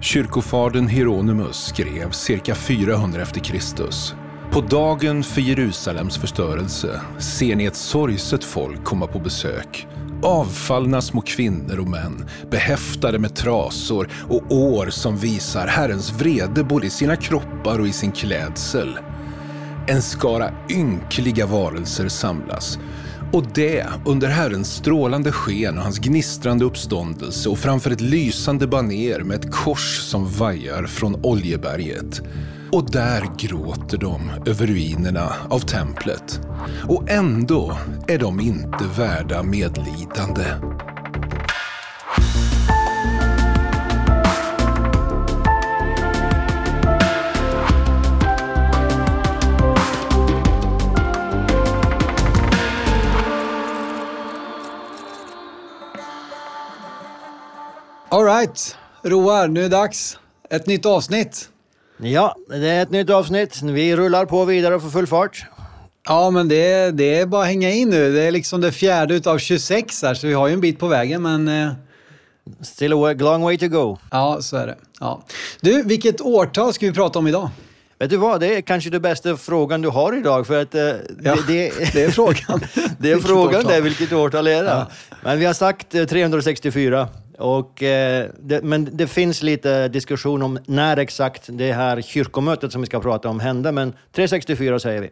Kyrkofadern Hieronymus skrev cirka 400 efter Kristus. På dagen för Jerusalems förstörelse ser ni ett sorgset folk komma på besök. Avfallna små kvinnor och män, behäftade med trasor och år som visar Herrens vrede både i sina kroppar och i sin klädsel. En skara ynkliga varelser samlas och det under Herrens strålande sken och hans gnistrande uppståndelse och framför ett lysande baner med ett kors som vajar från Oljeberget. Och där gråter de över ruinerna av templet. Och ändå är de inte värda medlidande. Alright, Roar, nu är det dags. Ett nytt avsnitt. Ja, det är ett nytt avsnitt. Vi rullar på vidare för full fart. Ja, men det, det är bara att hänga in nu. Det är liksom det fjärde utav 26 här, så vi har ju en bit på vägen, men... eh, Still a way- long way to go. Ja, så är det. Ja. Du, vilket årtal ska vi prata om idag? Vet du vad, det är kanske den bästa frågan du har idag för att eh, Ja, det, det, är frågan. det är Vilket frågan årtal? det, vilket årtal är det? Men vi har sagt eh, 364. Och, eh, det, men det finns lite diskussion om när exakt det här kyrkomötet som vi ska prata om hände, men 364 säger vi.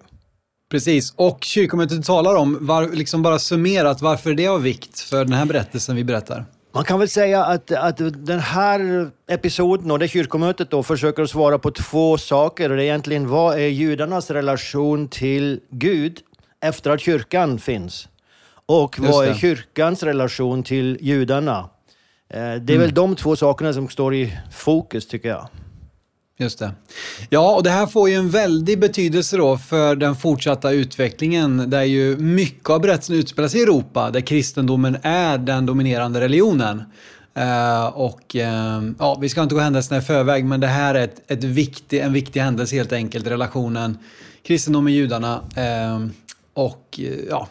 Precis, och kyrkomötet talar om, var, liksom bara summerat, varför det är av vikt för den här berättelsen vi berättar. Man kan väl säga att, att den här episoden och det kyrkomötet då försöker svara på två saker. Och det är egentligen vad är judarnas relation till Gud efter att kyrkan finns? Och vad är kyrkans relation till judarna? Eh, Det är väl de två sakerna som står i fokus tycker jag. Just det. Ja, och det här får ju en väldig betydelse då för den fortsatta utvecklingen där ju mycket av berättelsen utspelar sig i Europa där kristendomen är den dominerande religionen. Eh, och eh, ja, vi ska inte gå händelserna i förväg men det här är ett, ett viktig, en viktig händelse helt enkelt, relationen kristendomen, judarna eh, och ja,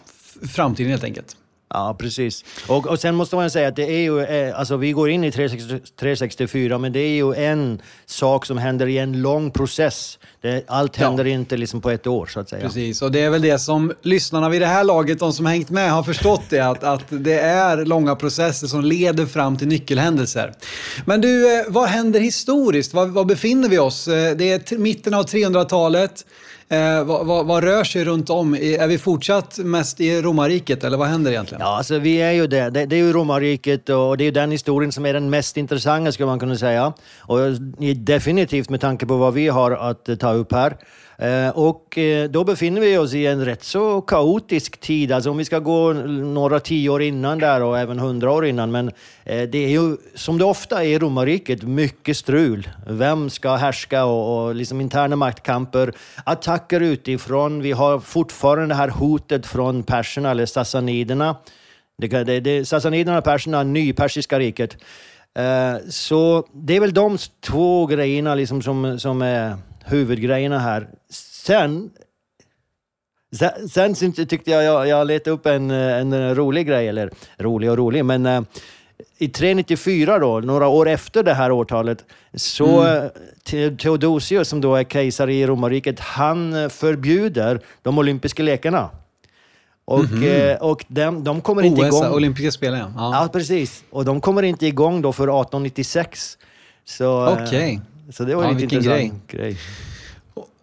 framtiden helt enkelt. Ja, precis. Och, och sen måste man säga att det är ju, eh, alltså vi går in i 360 364, men det är ju en sak som händer i en lång process. Det, allt Ja. händer inte liksom på ett år, så att säga. Precis, och det är väl det som lyssnarna vid det här laget, de som hängt med, har förstått det. Att, att det är långa processer som leder fram till nyckelhändelser. Men du, eh, vad händer historiskt? Var, var befinner vi oss? Eh, Det är mitten av 300-talet. Eh, vad, vad, vad rör sig runt om? Är vi fortsatt mest i romarriket, eller vad händer egentligen? Ja, alltså vi är ju det. Det, det är ju romarriket och det är ju den historien som är den mest intressanta skulle man kunna säga. Och eh, definitivt med tanke på vad vi har att eh, ta upp här. Eh, och eh, då befinner vi oss i en rätt så kaotisk tid. Alltså om vi ska gå några tio år innan där och även hundra år innan. Men eh, det är ju som det ofta är i romarriket mycket strul. Vem ska härska och, och liksom interna maktkamper, attacker utifrån. Vi har fortfarande det här hotet från perserna eller sassaniderna. Det, det, det, sassaniderna och perserna, nypersiska riket. Så det är väl de två grejerna liksom som, som är huvudgrejerna här. Sen, sen, sen tyckte jag, jag, jag letade upp en, eh, en rolig grej, eller rolig och rolig, men eh, i 394 då, några år efter det här årtalet, så eh, Te- Theodosius som då är kejsare i romarriket, han eh, förbjuder de olympiska lekarna. Och, eh, och de, de kommer inte OS, igång... olympiska spelen, ja. Ja, precis. Och de kommer inte igång då för 1896. Så, eh, Okej. så det var Ja, lite vilken intressant grej.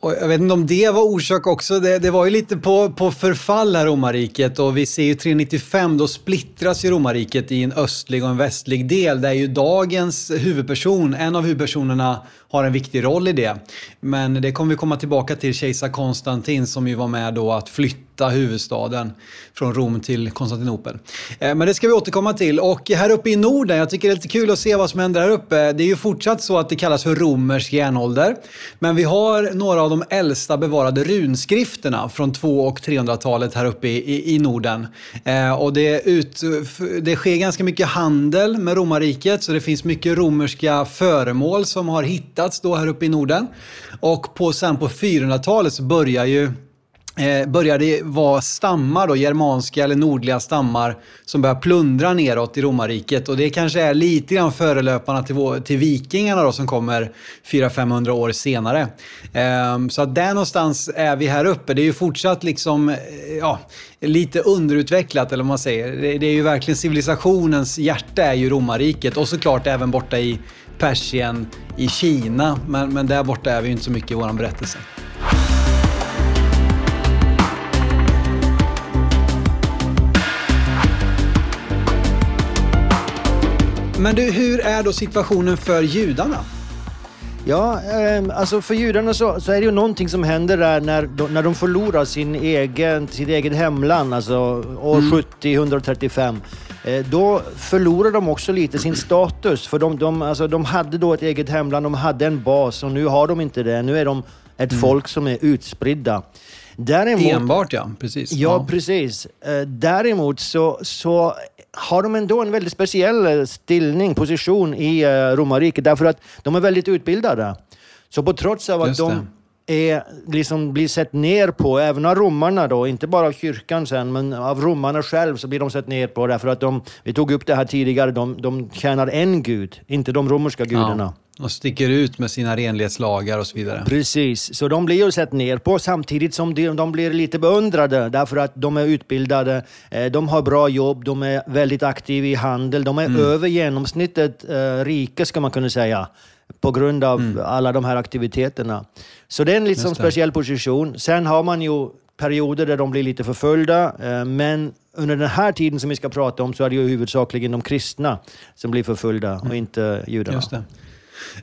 Och jag vet inte om det var orsak också. Det, det var ju lite på, på förfall här romarriket och vi ser ju 395 då splittras ju romarriket i en östlig och en västlig del där ju dagens huvudperson, en av huvudpersonerna, har en viktig roll i det. Men det kommer vi komma tillbaka till, kejsar Konstantin som ju var med då att flytta huvudstaden från Rom till Konstantinopel. Eh, men det ska vi återkomma till. Och här uppe i Norden, jag tycker det är lite kul att se vad som händer här uppe. Det är ju fortsatt så att det kallas för romersk järnålder. Men vi har några av de äldsta bevarade runskrifterna från 200 och 300-talet här uppe i, i, i Norden. Eh, och det, ut, det sker ganska mycket handel med romarriket så det finns mycket romerska föremål som har hittats då här uppe i Norden. Och på, sen på 400-talet så börjar ju Eh, började vara stammar, då, germanska eller nordliga stammar, som började plundra neråt i romarriket. Och det kanske är lite grann förelöparna till, till vikingarna då, som kommer 400-500 år senare. Eh, så att där någonstans är vi här uppe. Det är ju fortsatt liksom, eh, ja, lite underutvecklat, eller vad man säger. Det, det är ju verkligen civilisationens hjärta är ju romarriket och såklart även borta i Persien, i Kina. Men, men där borta är vi ju inte så mycket i vår berättelse. Men du, hur är då situationen för judarna? Ja, eh, alltså för judarna så, så, är det ju någonting som händer där när de, när de förlorar sin egen, sitt eget hemland, alltså år mm. 70, 135. Eh, då förlorar de också lite sin status. För de, de, alltså, de hade då ett eget hemland, de hade en bas och nu har de inte det. Nu är de ett mm. folk som är utspridda. Däremot, Enbart ja, precis. Ja, ja. precis. Eh, däremot så, så har de ändå en väldigt speciell eh, ställning, position i uh, romarriket därför att de är väldigt utbildade. Så på trots av att de är, liksom, blir sett ner på, även av romarna då, inte bara av kyrkan sen, men av romarna själv så blir de sett ner på därför att de, vi tog upp det här tidigare, de, de tjänar en gud, inte de romerska gudarna. Ja. Och sticker ut med sina renlighetslagar och så vidare. Precis, så de blir ju sett ner på samtidigt som de, de blir lite beundrade därför att de är utbildade, eh, de har bra jobb, de är väldigt aktiva i handel, de är mm. över genomsnittet eh, rika ska man kunna säga på grund av mm. alla de här aktiviteterna. Så det är en liksom speciell position. Sen har man ju perioder där de blir lite förföljda, eh, men under den här tiden som vi ska prata om så är det ju huvudsakligen de kristna som blir förföljda och mm. inte judarna.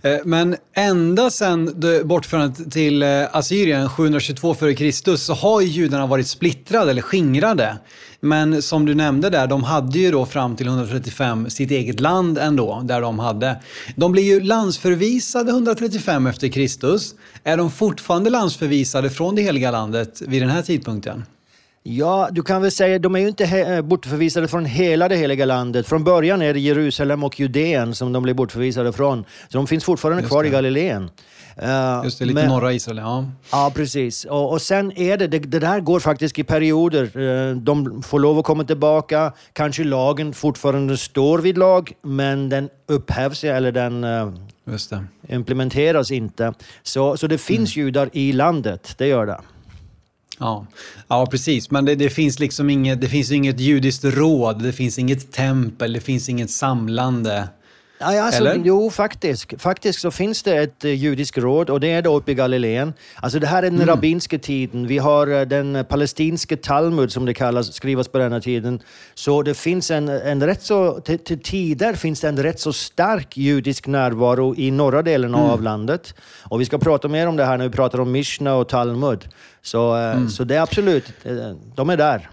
Eh, men ända sedan bortförandet till eh, Assyrien 722 f.Kr. så har judarna varit splittrade eller skingrade. Men som du nämnde där, de hade ju då fram till 135 sitt eget land ändå, där de hade. De blir ju landsförvisade 135 efter Kristus. Är de fortfarande landsförvisade från det heliga landet vid den här tidpunkten? Ja, du kan väl säga, de är ju inte eh, bortförvisade från hela det heliga landet. Från början är det Jerusalem och Judeen som de blir bortförvisade från. Så de finns fortfarande Just kvar det. i Galileen. Uh, Just det, lite men, norra Israel, ja. Ja, precis. Och, och sen är det, det, det, där går faktiskt i perioder. Uh, de får lov att komma tillbaka. Kanske lagen fortfarande står vid lag, men den upphävs eller den implementeras inte. Så, så det finns mm. judar i landet, det gör det. Ja, ja precis. Men det, det, finns liksom inget, det finns inget judiskt råd, det finns inget tempel, det finns inget samlande. Ja, alltså, Eller? Jo, faktiskt. Faktiskt så finns det ett uh, judiskt råd och det är då uppe i Galileen. Alltså det här är den mm. rabbinska tiden. Vi har uh, den palestinska Talmud som det kallas, skrivs på denna tiden. Så det finns en, en rätt så, till, till tider finns det en rätt så stark judisk närvaro i norra delen mm. av landet. Och vi ska prata mer om det här när vi pratar om Mishna och Talmud. Så, uh, mm. så det är absolut, de är där.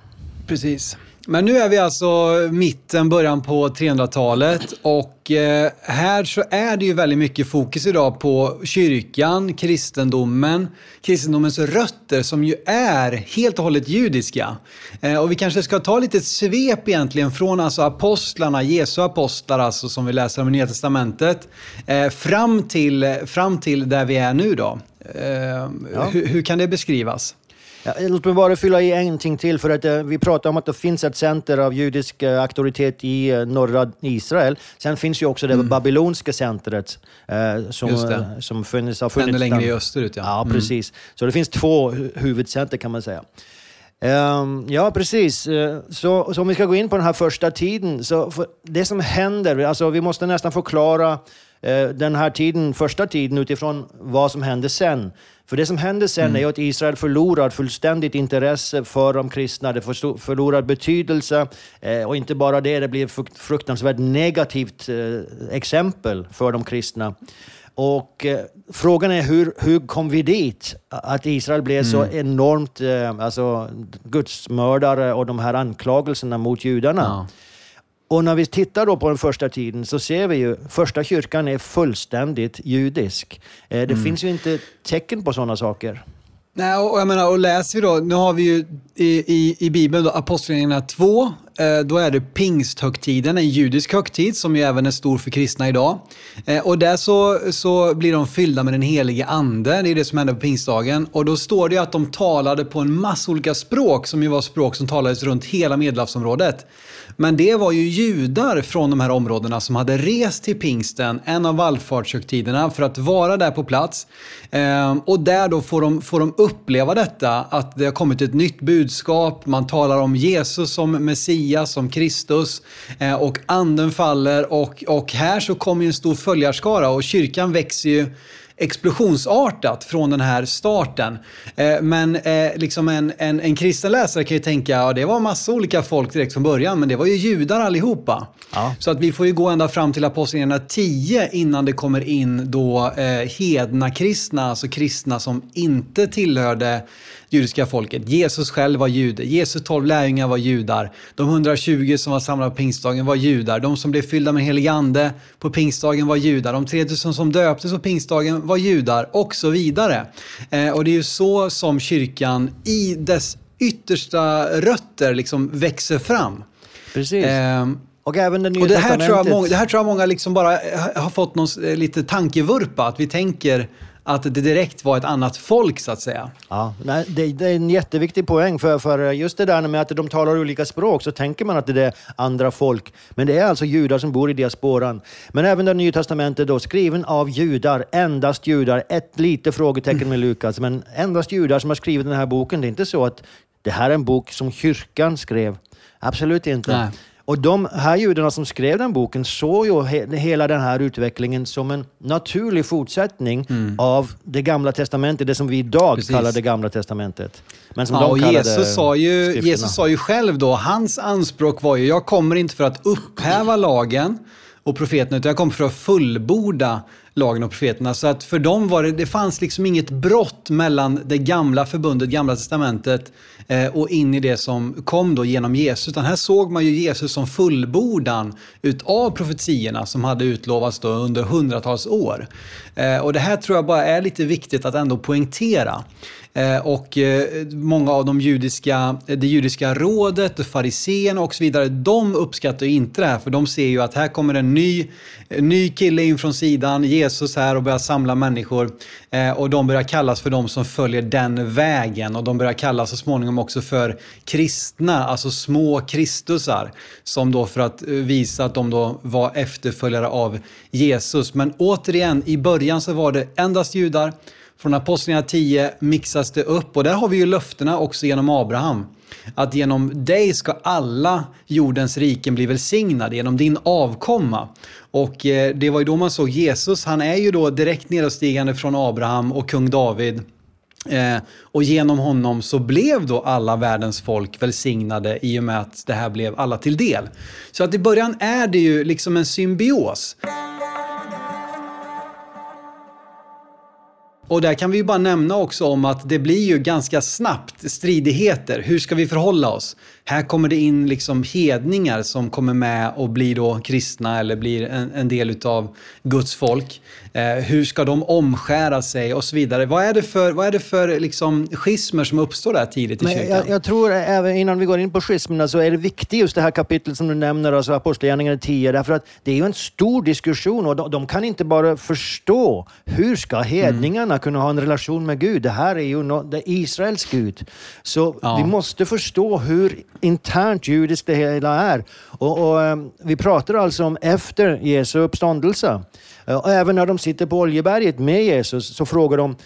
Precis. Men nu är vi alltså mitten, början på 300-talet och eh, här så är det ju väldigt mycket fokus idag på kyrkan, kristendomen, kristendomens rötter som ju är helt och hållet judiska. Eh, och vi kanske ska ta lite svep egentligen från alltså apostlarna, Jesu apostlar alltså som vi läser om i Nya Testamentet, eh, fram, till, fram till där vi är nu då. Ja. Hur, hur kan det beskrivas? Ja, låt mig bara fylla i en ting till, för att uh, vi pratar om att det finns ett center av judisk uh, auktoritet i uh, norra Israel. Sen finns ju också det mm. babyloniska centret som, som funnits, har funnits... Ännu längre i österut, ja. Ja, mm. precis. Så det finns två huvudcenter kan man säga. Um, ja, precis. Så, så om vi ska gå in på den här första tiden, så det som händer, alltså vi måste nästan förklara den här tiden, första tiden utifrån vad som hände sen. För det som händer sen mm. är att Israel förlorar fullständigt intresse för de kristna, det förlorar betydelse eh, och inte bara det, det blir ett fruktansvärt negativt eh, exempel för de kristna. Och eh, frågan är hur, hur kom vi dit? Att Israel blev mm. så enormt eh, alltså, gudsmördare och de här anklagelserna mot judarna. Ja. Och när vi tittar då på den första tiden så ser vi ju första kyrkan är fullständigt judisk. Eh, det mm. finns ju inte tecken på sådana saker. Nej, och jag menar, och läser vi då, nu har vi ju i, i, i Bibeln Apostlagärningarna 2, eh, då är det pingsthögtiden, en judisk högtid som ju även är stor för kristna idag. Eh, och där så, så blir de fyllda med den helige ande, det är det som händer på pingstdagen. Och då står det att de talade på en massa olika språk som ju var språk som talades runt hela medelhavsområdet. Men det var ju judar från de här områdena som hade rest till pingsten, en av vallfartshögtiderna, för att vara där på plats. Ehm, och där då får de, får de uppleva detta, att det har kommit ett nytt budskap. Man talar om Jesus som Messias, som Kristus. Eh, och anden faller och, och här så kommer en stor följarskara och kyrkan växer ju explosionsartat från den här starten. Eh, men eh, liksom en, en, en kristen läsare kan ju tänka, ja det var massa olika folk direkt från början, men det var ju judar allihopa. Ja. Så att vi får ju gå ända fram till Apostlagärningarna 10 innan det kommer in då eh, hedna kristna, alltså kristna som inte tillhörde judiska folket. Jesus själv var jude. Jesus tolv lärjungar var judar. De 120 som var samlade på pingstdagen var judar. De som blev fyllda med helig ande på pingstdagen var judar. De 3000 som döptes på pingstdagen var judar och så vidare. Eh, och det är ju så som kyrkan i dess yttersta rötter liksom växer fram. Precis. Eh, och även det Nya och det här, tror jag många, det här tror jag många liksom bara har fått någon, eh, lite tankevurpa, att vi tänker att det direkt var ett annat folk så att säga. Ja, nej, det, det, är en jätteviktig poäng för, för just det där med att de talar olika språk så tänker man att det är andra folk. Men det är alltså judar som bor i diasporan. Men även det Nya Testamentet då, skriven av judar, endast judar. Ett litet frågetecken med Lukas, men endast judar som har skrivit den här boken. Det är inte så att det här är en bok som kyrkan skrev. Absolut inte. Nej. Och de här judarna som skrev den boken såg ju he hela den här utvecklingen som en naturlig fortsättning mm. av det gamla testamentet, det som vi idag Precis. kallar det gamla testamentet. Men som ja, de och Jesus sa, ju, Jesus sa ju själv då, hans anspråk var ju, jag kommer inte för att upphäva lagen och profeterna, utan jag kommer för att fullborda lagen och profeterna. Så att för dem var det, det fanns liksom inget brott mellan det gamla förbundet, gamla testamentet eh, och in i det som kom då genom Jesus. Utan här såg man ju Jesus som fullbordan utav profetierna som hade utlovats då under hundratals år. Eh, och det här tror jag bara är lite viktigt att ändå poängtera. Eh, och eh, många av de judiska, eh, det judiska rådet, fariséerna och så vidare, de uppskattar ju inte det här för de ser ju att här kommer en ny, ny kille in från sidan, Jesus här och börjar samla människor. Och de börjar kallas för de som följer den vägen och de börjar kallas så småningom också för kristna, alltså små kristusar. Som då för att visa att de då var efterföljare av Jesus. Men återigen, i början så var det endast judar. Från Apostlagärningarna 10 mixas det upp och där har vi ju löftena också genom Abraham. Att genom dig ska alla jordens riken bli välsignade, genom din avkomma. Och eh, det var ju då man såg Jesus, han är ju då direkt nedstigande från Abraham och kung David. Eh, och genom honom så blev då alla världens folk välsignade i och med att det här blev alla till del. Så att i början är det ju liksom en symbios. Och där kan vi ju bara nämna också om att det blir ju ganska snabbt stridigheter. Hur ska vi förhålla oss? Här kommer det in liksom hedningar som kommer med och blir då kristna eller blir en, en del utav Guds folk. Eh, hur ska de omskära sig och så vidare. Vad är det för, vad är det för liksom schismer som uppstår där tidigt i Men kyrkan? Jag, jag, tror, även innan vi går in på schismerna, så är det viktigt just det här kapitlet som du nämner, alltså Apostlagärningarna 10, därför att det är ju en stor diskussion och de, de kan inte bara förstå hur ska hedningarna mm. kunna ha en relation med Gud? Det här är ju no, det är Israels Gud. Så ja. vi måste förstå hur internt judiskt det hela är. Och, och um, vi pratar alltså om efter Jesu uppståndelse. Uh, och även när de sitter på Oljeberget med Jesus så frågar de,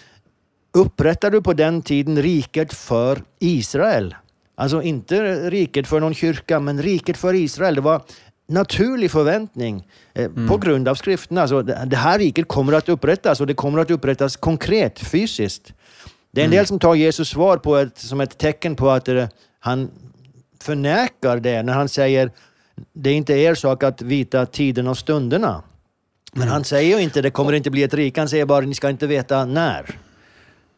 upprättar du på den tiden riket för Israel? Alltså inte riket för någon kyrka, men riket för Israel. Det var naturlig förväntning eh, mm. på grund av skrifterna. Alltså, det här riket kommer att upprättas och det kommer att upprättas konkret, fysiskt. Det är en mm. del som tar Jesus svar på ett, som ett tecken på att eh, han förnekar det när han säger det är inte er sak att vita tiden och stunderna. Men mm. han säger ju inte det kommer inte bli ett rike, han säger bara ni ska inte veta när.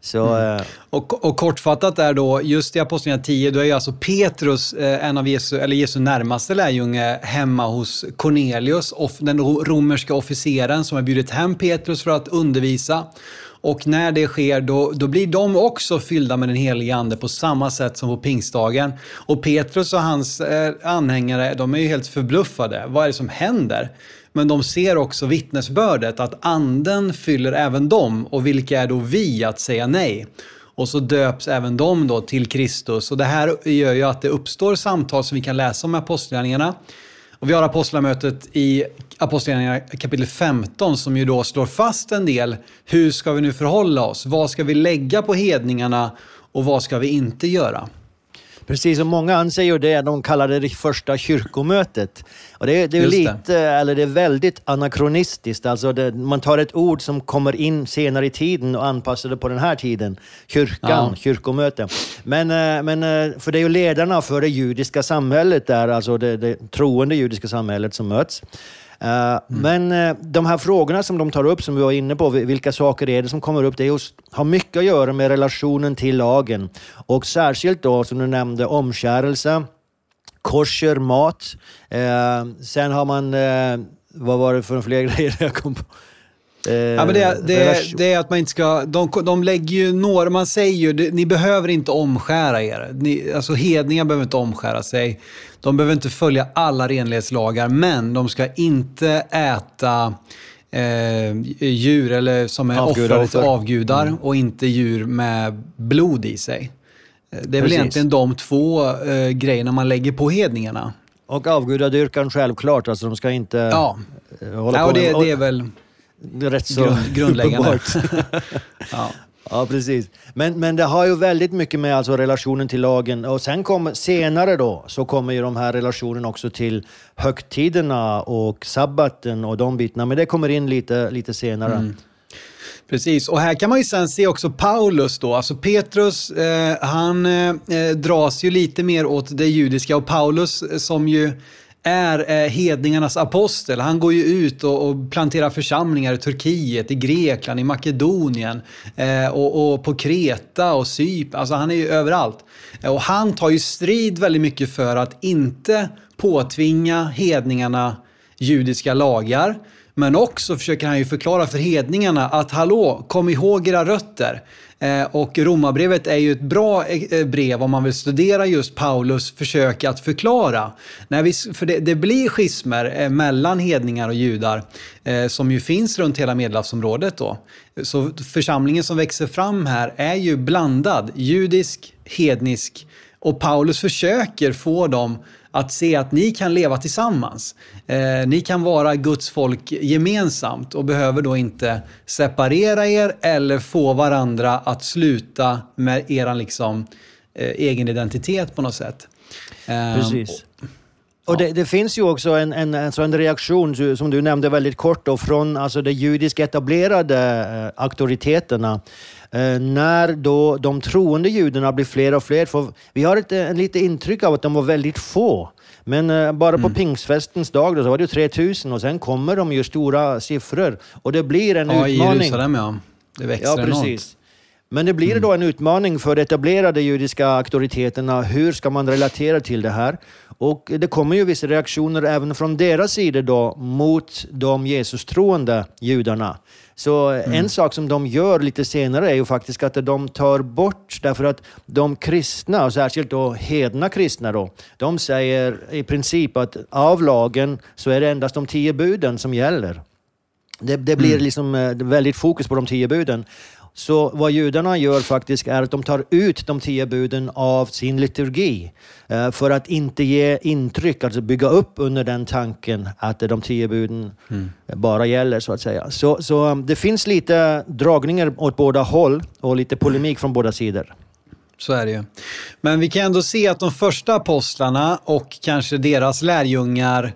Så, mm. Eh, och, och, kortfattat är då, just i Apostlagärningarna 10, då är ju alltså Petrus, eh, en av Jesu, eller Jesu närmaste lärjunge, hemma hos Cornelius, den romerska officeren som har bjudit hem Petrus för att undervisa. Och när det sker då, då blir de också fyllda med den helige ande på samma sätt som på pingstdagen. Och Petrus och hans eh, anhängare, de är ju helt förbluffade. Vad är det som händer? Men de ser också vittnesbördet att anden fyller även dem och vilka är då vi att säga nej? Och så döps även de då till Kristus. Och det här gör ju att det uppstår samtal som vi kan läsa om i Apostlagärningarna. Och vi har apostlamötet i Apostlagärningarna kapitel 15 som ju då slår fast en del. Hur ska vi nu förhålla oss? Vad ska vi lägga på hedningarna och vad ska vi inte göra? Precis, och många anser det, de kallar det det första kyrkomötet. Och det, det är lite, det. eller det är väldigt anakronistiskt. Alltså det, man tar ett ord som kommer in senare i tiden och anpassar det på den här tiden. Kyrkan, ja. kyrkomöte. Men, eh, men, eh, för det är ju ledarna för det judiska samhället där, alltså det, det troende judiska samhället som möts. Mm. Men uh, de här frågorna som de tar upp, som vi var inne på, vilka saker är det som kommer upp? Det just, har mycket att göra med relationen till lagen. Och särskilt då, som du nämnde, omskärelse, kosher mat. Uh, sen har man, vad var det för fler grejer jag kom på? Eh, ja, men det, det, det, är att man inte ska... De, de lägger ju några... Man säger ju, ni behöver inte omskära er. Ni, alltså hedningar behöver inte omskära sig. De behöver inte följa alla renlighetslagar, men de ska inte äta eh, djur eller som är offrade till avgudar mm. och inte djur med blod i sig. Det är Precis. väl egentligen de två eh, grejerna man lägger på hedningarna. Och avgudadyrkan självklart, alltså de ska inte ja. Eh, hålla ja, på det, med... det är väl rätt så Grund, grundläggande. ja. ja, precis. Men, men det har ju väldigt mycket med alltså relationen till lagen och sen kommer, senare då så kommer ju de här relationerna också till högtiderna och sabbaten och de bitarna. Men det kommer in lite, lite senare. Mm. Precis, och här kan man ju sen se också Paulus då. Alltså Petrus, eh, han eh, dras ju lite mer åt det judiska och Paulus eh, som ju är eh, hedningarnas apostel. Han går ju ut och, och, planterar församlingar i Turkiet, i Grekland, i Makedonien eh, och, och, på Kreta och Cypern. Alltså han är ju överallt. Eh, och han tar ju strid väldigt mycket för att inte påtvinga hedningarna judiska lagar. Men också försöker han ju förklara för hedningarna att hallå, kom ihåg era rötter. Eh, och Romarbrevet är ju ett bra eh, brev om man vill studera just Paulus försök att förklara. När vi, för det, det blir schismer eh, mellan hedningar och judar som ju finns runt hela medelhavsområdet då. Så församlingen som växer fram här är ju blandad, judisk, hednisk och Paulus försöker få dem att se att ni kan leva tillsammans. Eh, ni kan vara Guds folk gemensamt och behöver då inte separera er eller få varandra att sluta med er liksom, eh, egen identitet på något sätt. Eh, Precis. Och det, det, finns ju också en, en, en reaktion, som du nämnde väldigt kort, då, från alltså de judiska etablerade eh, auktoriteterna. Eh, när då de troende judarna blir fler och fler. För vi har ett, en lite intryck av att de var väldigt få. Men eh, bara på mm. pingstfestens dag då, så var det 3000 och sen kommer de ju stora siffror. Och det blir en ja, utmaning. Ja, i Jerusalem ja. Det växer ja, precis. enormt. Men det blir mm. då en utmaning för de etablerade judiska auktoriteterna. Hur ska man relatera till det här? Och det kommer ju vissa reaktioner även från deras sida då mot de Jesus-troende judarna. Så mm. en sak som de gör lite senare är ju faktiskt att de tar bort, därför att de kristna, och särskilt då hedna kristna då, de säger i princip att av lagen så är det endast de tio buden som gäller. Det, det blir mm. liksom eh, väldigt fokus på de tio buden. Så vad judarna gör faktiskt är att de tar ut de tio buden av sin liturgi eh, för att inte ge intryck, alltså bygga upp under den tanken att de tio buden mm. bara gäller så att säga. Så, så um, det finns lite dragningar åt båda håll och lite polemik från båda sidor. Så är det ju. Men vi kan ändå se att de första apostlarna och kanske deras lärjungar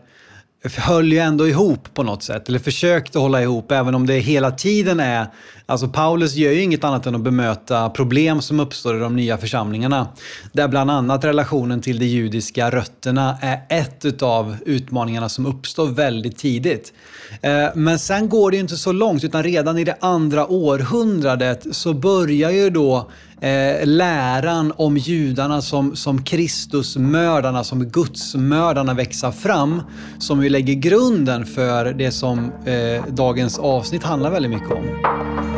höll ju ändå ihop på något sätt, eller försökte hålla ihop, även om det hela tiden är... Alltså Paulus gör ju inget annat än att bemöta problem som uppstår i de nya församlingarna. Där bland annat relationen till de judiska rötterna är ett av utmaningarna som uppstår väldigt tidigt. Eh, men sen går det ju inte så långt, utan redan i det andra århundradet så börjar ju då eh, läran om judarna som, som Kristusmördarna, som gudsmördarna växa fram. Som ju lägger grunden för det som eh, dagens avsnitt handlar väldigt mycket om.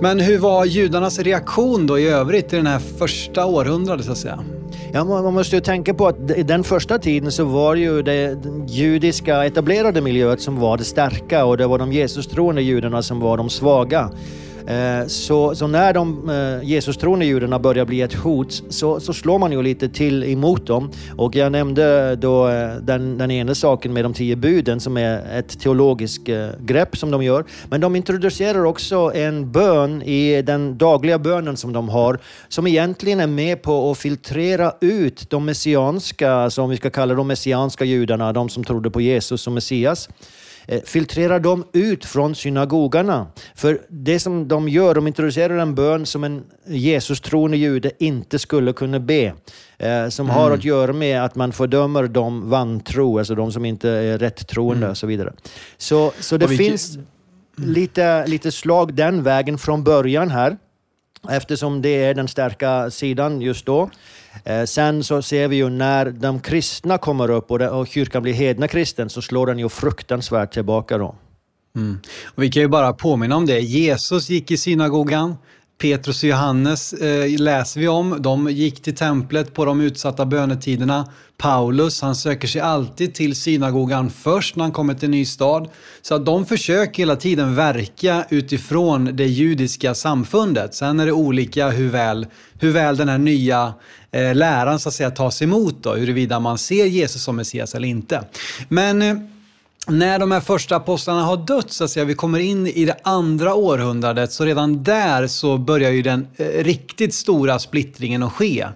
Men hur var judarnas reaktion då i övrigt i det här första århundradet så att säga? Ja, man måste ju tänka på att i den första tiden så var ju det judiska etablerade miljöet som var det starka och det var de Jesus troende judarna som var de svaga. Eh, så, så, när de eh, Jesus-troende judarna börjar bli ett hot så, så, slår man ju lite till emot dem. Och jag nämnde eh, då eh, den, den ena saken med de tio buden som är ett teologiskt grepp som de gör. Men de introducerar också en bön i den dagliga bönen som de har som egentligen är med på att filtrera ut de messianska, som vi ska kalla de messianska judarna, de som trodde på Jesus som Messias. Eh, filtrerar de ut från synagogarna. För det som de gör, de introducerar en bön som en Jesus-troende jude inte skulle kunna be. Eh, som mm. har att göra med att man fördömer de vantro, alltså de som inte är rätt troende mm. och så vidare. Så, så det finns lite, lite slag den vägen från början här. Eftersom det är den starka sidan just då. Eh, sen så ser vi ju när de kristna kommer upp och, det, och kyrkan blir hedna kristen så slår den ju fruktansvärt tillbaka då. Mm. Och vi kan ju bara påminna om det. Jesus gick i synagogan. Petrus och Johannes eh, läser vi om. De gick till templet på de utsatta bönetiderna. Paulus, han söker sig alltid till synagogan först när han kommer till en ny stad. Så att de försöker hela tiden verka utifrån det judiska samfundet. Sen är det olika hur väl, hur väl den här nya eh, läran så att säga tas emot då, huruvida man ser Jesus som Messias eller inte. Men eh, när de här första apostlarna har dött, så att säga, vi kommer in i det andra århundradet, så redan där så börjar ju den eh, riktigt stora splittringen att ske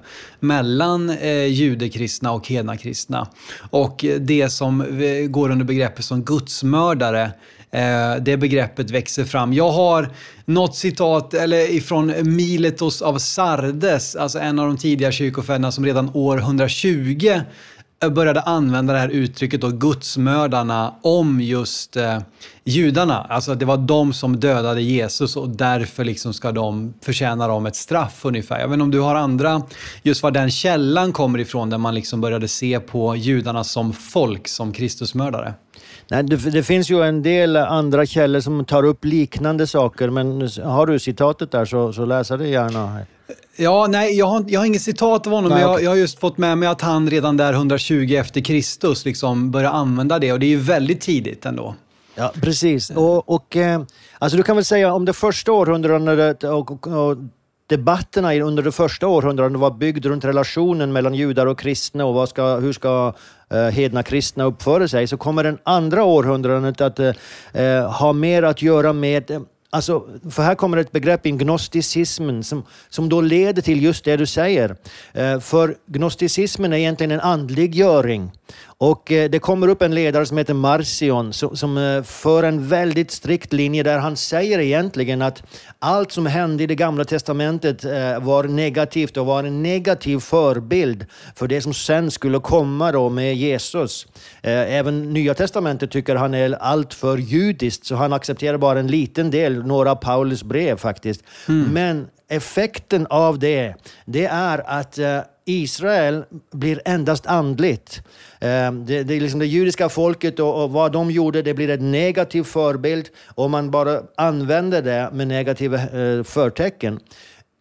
mellan eh, judekristna och hednakristna. Och eh, det som eh, går under begreppet som gudsmördare, Eh, det begreppet växer fram. Jag har något citat eller ifrån Miletos av Sardes, alltså en av de tidiga kyrkofäderna som redan år 120 började använda det här uttrycket då, gudsmördarna om just eh, judarna. Alltså det var de som dödade Jesus och därför liksom ska de förtjäna dem ett straff ungefär. Jag vet inte om du har andra, just var den källan kommer ifrån där man liksom började se på judarna som folk, som Kristusmördare. Nej, det, det, finns ju en del andra källor som tar upp liknande saker, men har du citatet där så, så läs det gärna. Ja, nej, jag har, jag har inget citat av honom, nej, men jag, jag, har just fått med mig att han redan där 120 efter Kristus liksom börjar använda det och det är ju väldigt tidigt ändå. Ja, precis. Och, och eh, alltså du kan väl säga om det första århundradet och, och, och debatterna under det första århundradet var byggd runt relationen mellan judar och kristna och ska, hur ska eh, hedna kristna uppföra sig, så kommer den andra århundradet att eh, eh ha mer att göra med eh, Alltså, för här kommer ett begrepp in, gnosticismen, som, som då leder till just det du säger. Eh, för gnosticismen är egentligen en andliggöring. Och eh, det kommer upp en ledare som heter Marcion som, eh, för en väldigt strikt linje där han säger egentligen att allt som hände i det gamla testamentet eh, var negativt och var en negativ förebild för det som sen skulle komma då med Jesus. Även Nya testamentet tycker han är alltför judiskt så han accepterar bara en liten del, några av Paulus brev faktiskt. Mm. Men effekten av det, det är att Israel blir endast andligt. Ehm, det, det, är liksom det judiska folket och, och, vad de gjorde, det blir en negativ förebild om man bara använder det med negativa eh, förtecken.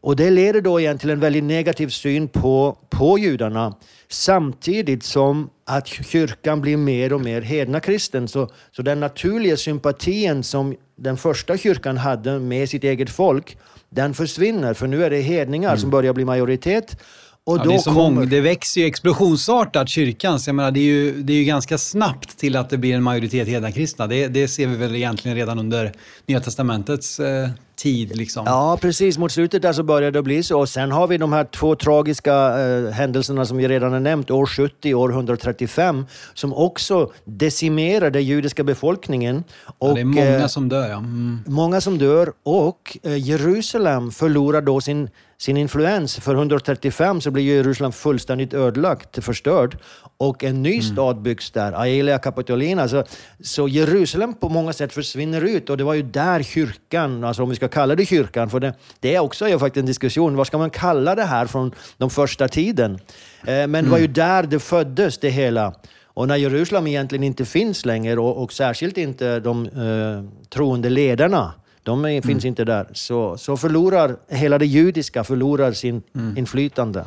Och det leder då igen till en väldigt negativ syn på, på judarna samtidigt som att kyrkan blir mer och mer hedna kristen. Så, så den naturliga sympatin som den första kyrkan hade med sitt eget folk, den försvinner. För nu är det hedningar mm. som börjar bli majoritet och ja, det, är så kommer... många, det växer ju explosionsartat, kyrkan. Så jag menar, det, är ju, det är ju ganska snabbt till att det blir en majoritet hedna kristna. Det, det ser vi väl egentligen redan under Nya Testamentets eh, tid. Liksom. Ja, precis. Mot slutet där så började det bli så. Och sen har vi de här två tragiska eh, händelserna som vi redan har nämnt, år 70 och år 135, som också decimerar den judiska befolkningen. Och, ja, det är många eh, som dör, ja. Mm. Många som dör och eh, Jerusalem förlorar då sin sin influens. För 135 så blir Jerusalem fullständigt ödelagt, förstörd. Och en ny mm. stad byggs där, Aelia Capitolina. Så, så Jerusalem på många sätt försvinner ut och det var ju där kyrkan, alltså om vi ska kalla det kyrkan, för det, det är också faktiskt en diskussion, vad ska man kalla det här från den första tiden? Eh, men det var ju mm. där det föddes, det hela. Och när Jerusalem egentligen inte finns längre och, och särskilt inte de eh, troende ledarna De är, finns inte där. Så, så förlorar hela det judiska förlorar sin inflytande.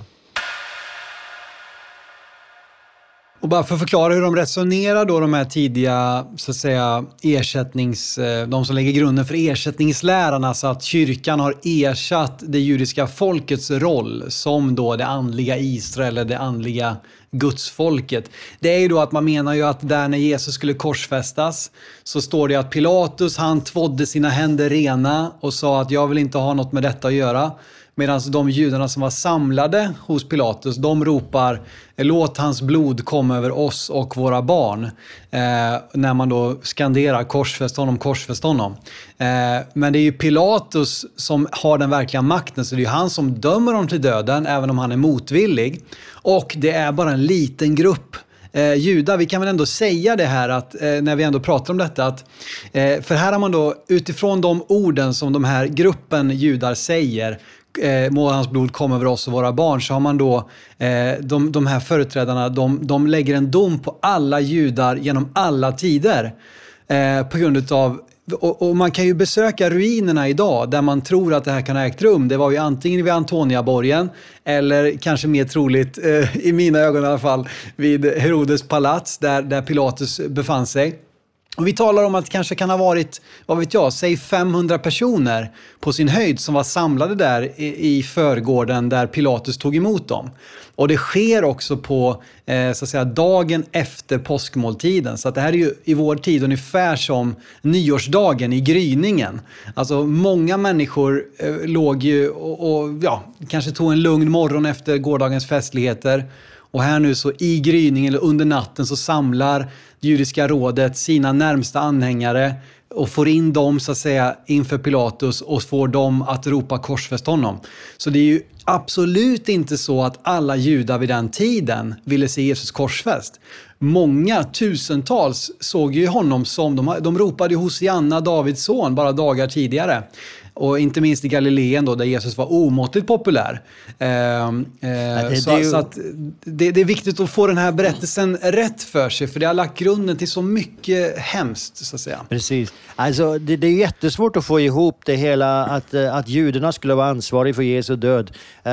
Och bara för att förklara hur de resonerar då, de här tidiga, så att säga, ersättnings... Eh, de som lägger grunden för ersättningsläran, alltså att kyrkan har ersatt det judiska folkets roll som då det andliga Israel, eller det andliga gudsfolket. Det är ju då att man menar ju att där när Jesus skulle korsfästas så står det att Pilatus, han tvådde sina händer rena och sa att jag vill inte ha något med detta att göra. Medan de judarna som var samlade hos Pilatus, de ropar låt hans blod komma över oss och våra barn. Eh, när man då skanderar korsfäst honom, korsfäst honom. Eh, men det är ju Pilatus som har den verkliga makten, så det är ju han som dömer dem till döden, även om han är motvillig. Och det är bara en liten grupp eh, judar. Vi kan väl ändå säga det här att, eh, när vi ändå pratar om detta. Att, eh, för här har man då utifrån de orden som de här gruppen judar säger eh, må hans blod komma över oss och våra barn, så har man då, eh, de, de här företrädarna, de, de lägger en dom på alla judar genom alla tider. Eh, på grund av och, och man kan ju besöka ruinerna idag där man tror att det här kan ha ägt rum. Det var ju antingen vid Antoniaborgen eller kanske mer troligt, eh, i mina ögon i alla fall, vid Herodes palats där, där Pilatus befann sig. Och vi talar om att det kanske kan ha varit, vad vet jag, säg 500 personer på sin höjd som var samlade där i, i förgården där Pilatus tog emot dem. Och det sker också på eh, så att säga, dagen efter påskmåltiden. Så att det här är ju i vår tid ungefär som nyårsdagen i gryningen. Alltså många människor eh, låg ju och, och ja, kanske tog en lugn morgon efter gårdagens festligheter. Och här nu så i gryningen eller under natten så samlar judiska rådet sina närmsta anhängare och får in dem så att säga inför Pilatus och får dem att ropa korsfäst honom. Så det är ju absolut inte så att alla judar vid den tiden ville se Jesus korsfäst. Många tusentals såg ju honom som, de, de ropade Hosianna, Davids son, bara dagar tidigare. Och inte minst i Galileen då, där Jesus var omåttligt populär. Eh, eh, det- så det ju- så att det, det är viktigt att få den här berättelsen rätt för sig, för det har lagt grunden till så mycket hemskt, så att säga. Precis. Alltså, det, det är jättesvårt att få ihop det hela, att, eh, att judarna skulle vara ansvariga för Jesu död. Eh,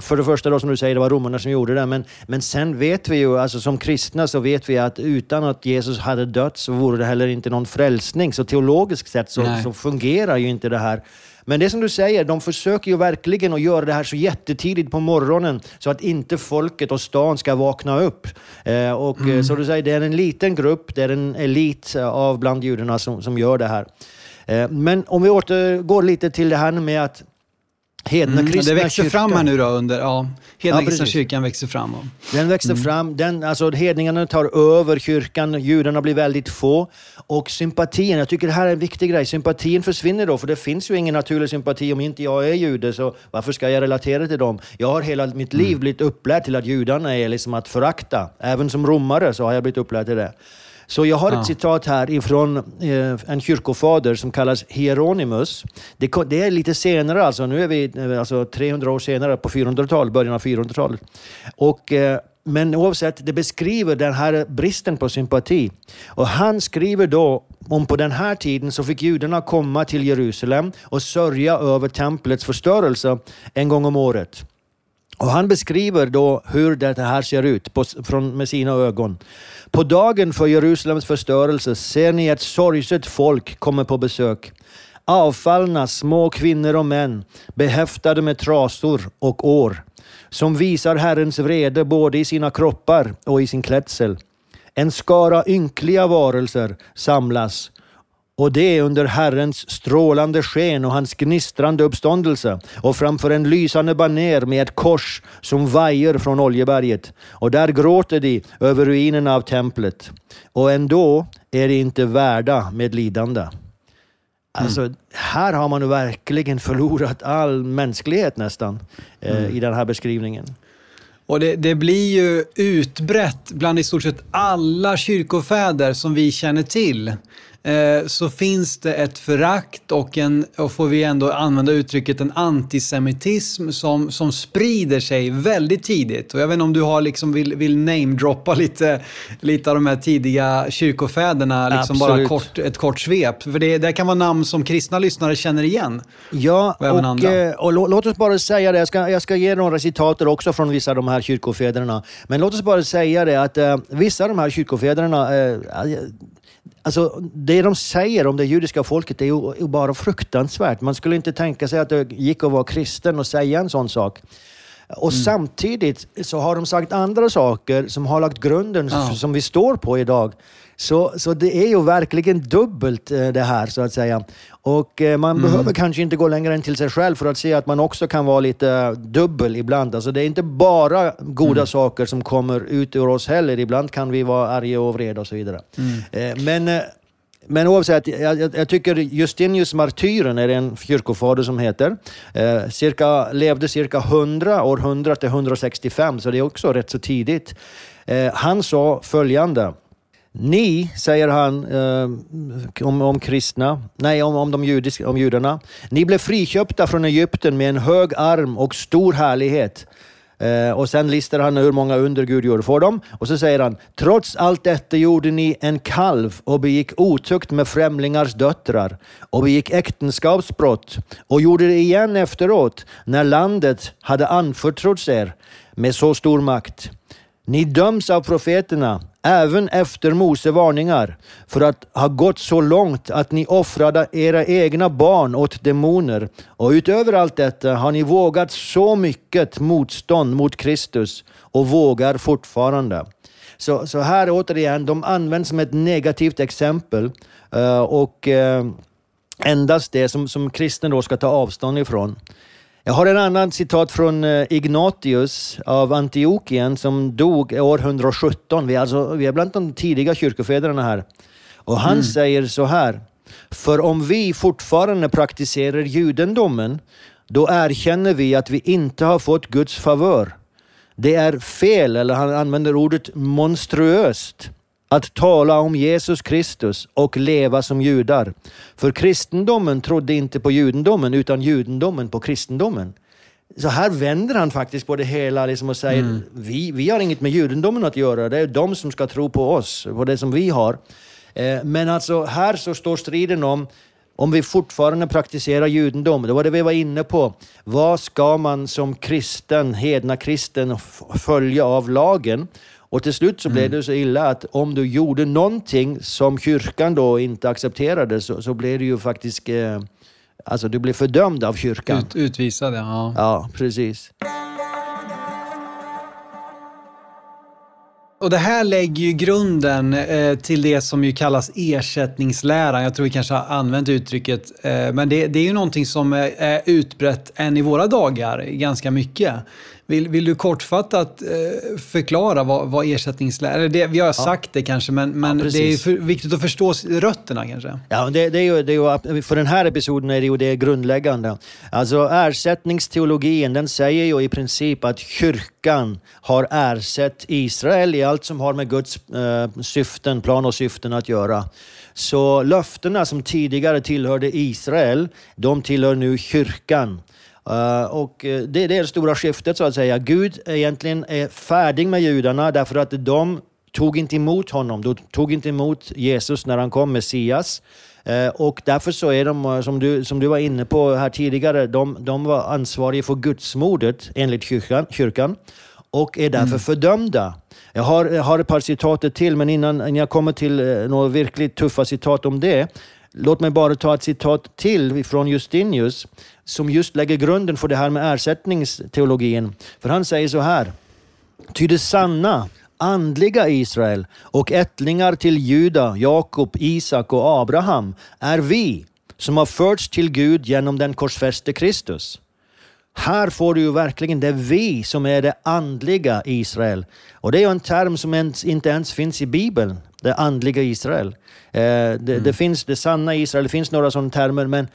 för det första, då, som du säger, det var romarna som gjorde det. Men, men sen vet vi ju, alltså som kristna så vet vi att utan att Jesus hade dött så vore det heller inte någon frälsning. Så teologiskt sett så, så fungerar ju inte det här. Men det är som du säger, de försöker ju verkligen att göra det här så jättetidigt på morgonen så att inte folket och stan ska vakna upp. Eh, och eh, så du säger, det är en liten grupp, det är en elit eh, av bland judarna som, som gör det här. Eh, men om vi återgår lite till det här med att hedna Mm, kristna det växer fram kyrkan- här nu då under, ja, Hedna Ja, kristna kyrkan växer fram. Och, Den växer fram, den, alltså hedningarna tar över kyrkan, judarna blir väldigt få. Och sympatin, jag tycker det här är en viktig grej, sympatin försvinner då, för det finns ju ingen naturlig sympati om inte jag är jude, så varför ska jag relatera till dem? Jag har hela mitt liv blivit upplärd till att judarna är liksom att förakta. Även som romare så har jag blivit upplärd till det. Så jag har Ja. ett citat här ifrån eh, en kyrkofader som kallas Hieronymus. Det, det är lite senare alltså, nu är vi eh, alltså 300 år senare på 400-talet, början av 400-talet. Och, eh, men oavsett, det beskriver den här bristen på sympati. Och han skriver då om på den här tiden så fick judarna komma till Jerusalem och sörja över templets förstörelse en gång om året. Och han beskriver då hur det här ser ut på, från, med sina ögon. På dagen för Jerusalems förstörelse ser ni ett sorgset folk komma på besök. Avfallna små kvinnor och män, behäftade med trasor och år, som visar Herrens vrede både i sina kroppar och i sin klädsel. En skara ynkliga varelser samlas och det under Herrens strålande sken och hans gnistrande uppståndelse och framför en lysande baner med ett kors som vajer från Oljeberget. Och där gråter de över ruinerna av templet. Och ändå är de inte värda med lidande. Alltså, här har man verkligen förlorat all mänsklighet nästan eh, i den här beskrivningen. och det, det blir ju utbrett bland i stort sett alla kyrkofäder som vi känner till. Eh, så finns det ett förakt och en, och får vi ändå använda uttrycket, en antisemitism som, som sprider sig väldigt tidigt. Och jag vet inte om du har liksom vill, vill namedroppa lite, lite av de här tidiga kyrkofäderna, liksom bara kort, ett kort svep. För det, det kan vara namn som kristna lyssnare känner igen. Ja, och, och, eh, och, låt oss bara säga det, jag ska, jag ska ge några citater också från vissa av de här kyrkofäderna. Men låt oss bara säga det att uh, vissa av de här kyrkofäderna, uh, Alltså, det de säger om det judiska folket är ju bara fruktansvärt. Man skulle inte tänka sig att det gick att vara kristen och säga en sån sak. Och mm. samtidigt så har de sagt andra saker som har lagt grunden ja. som vi står på idag. Så, så det är ju verkligen dubbelt eh, det här så att säga. Och eh, man mm. behöver kanske inte gå längre än till sig själv för att se att man också kan vara lite dubbel ibland. Alltså det är inte bara goda mm. saker som kommer ut ur oss heller. Ibland kan vi vara arga och vreda och så vidare. Mm. Eh, men men oavsett, jag, jag, tycker Justinius martyren är en kyrkofader som heter. Eh, cirka, levde cirka 100, år 100 till 165, så det är också rätt så tidigt. Eh, han sa följande. Ni, säger han eh, om, om kristna, nej om, om, de judiska, om judarna. Ni blev friköpta från Egypten med en hög arm och stor härlighet. Eh, och sen listar han hur många under Gud gjorde för dem. Och så säger han, trots allt detta gjorde ni en kalv och begick otukt med främlingars döttrar och begick äktenskapsbrott och gjorde det igen efteråt när landet hade anförtrotts er med så stor makt. Ni döms av profeterna även efter Mose varningar, för att ha gått så långt att ni offrade era egna barn åt demoner. Och utöver allt detta har ni vågat så mycket motstånd mot Kristus och vågar fortfarande. Så, så här återigen, de används som ett negativt exempel eh, och eh, endast det som, som kristen då ska ta avstånd ifrån. Jag har en annan citat från eh, Ignatius av Antiochien som dog år 117. Vi är, alltså, vi är bland de tidiga kyrkofäderna här. Och han mm. säger så här. För om vi fortfarande praktiserar judendomen, då erkänner vi att vi inte har fått Guds favör. Det är fel, eller han använder ordet monstruöst, att tala om Jesus Kristus och leva som judar. För kristendomen trodde inte på judendomen utan judendomen på kristendomen. Så här vänder han faktiskt på det hela liksom och säger mm. vi, vi har inget med judendomen att göra, det är de som ska tro på oss, på det som vi har. Eh, men alltså här så står striden om om vi fortfarande praktiserar judendom, det var det vi var inne på. Vad ska man som kristen, hedna kristen följa av lagen? Och till slut så blev mm. det så illa att om du gjorde någonting som kyrkan då inte accepterade så, så blev du ju faktiskt... Eh, alltså du blev fördömd av kyrkan. Ut, utvisad, ja. Ja, precis. Och det här lägger ju grunden eh, till det som ju kallas ersättningsläran. Jag tror vi kanske har använt uttrycket, eh, men det, det, är ju någonting som är, är utbrett än i våra dagar ganska mycket. Vill, vill du kortfattat eh, förklara vad, vad ersättningslära är? Vi har ja. sagt det kanske, men, men ja, det är för, viktigt att förstå rötterna kanske. Ja, det, det, är ju, det är ju, för den här episoden är det ju det grundläggande. Alltså ersättningsteologin, den säger ju i princip att kyrkan har ersatt Israel i allt som har med Guds eh, syften, plan och syften att göra. Så löftena som tidigare tillhörde Israel, de tillhör nu kyrkan. Uh, och eh, det, är det stora skiftet så att säga. Gud egentligen är färdig med judarna därför att de tog inte emot honom. De tog inte emot Jesus när han kom, Messias. Uh, och därför så är de, som du, som du var inne på här tidigare, de, de var ansvariga för gudsmordet enligt kyrkan, kyrkan och är därför mm. fördömda. Jag har, jag har ett par citat till, men innan, innan jag kommer till några verkligt tuffa citat om det, Låt mig bara ta ett citat till från Justinius som just lägger grunden för det här med ersättningsteologin. För han säger så här. Ty det sanna, andliga Israel och ättlingar till Juda, Jakob, Isak och Abraham är vi som har förts till Gud genom den korsfäste Kristus. Här får du ju verkligen, det vi som är det andliga Israel. Och det är ju en term som inte ens finns i Bibeln, det andliga Israel. Eh, det, mm. det, finns det sanna Israel, det finns några sådana termer, men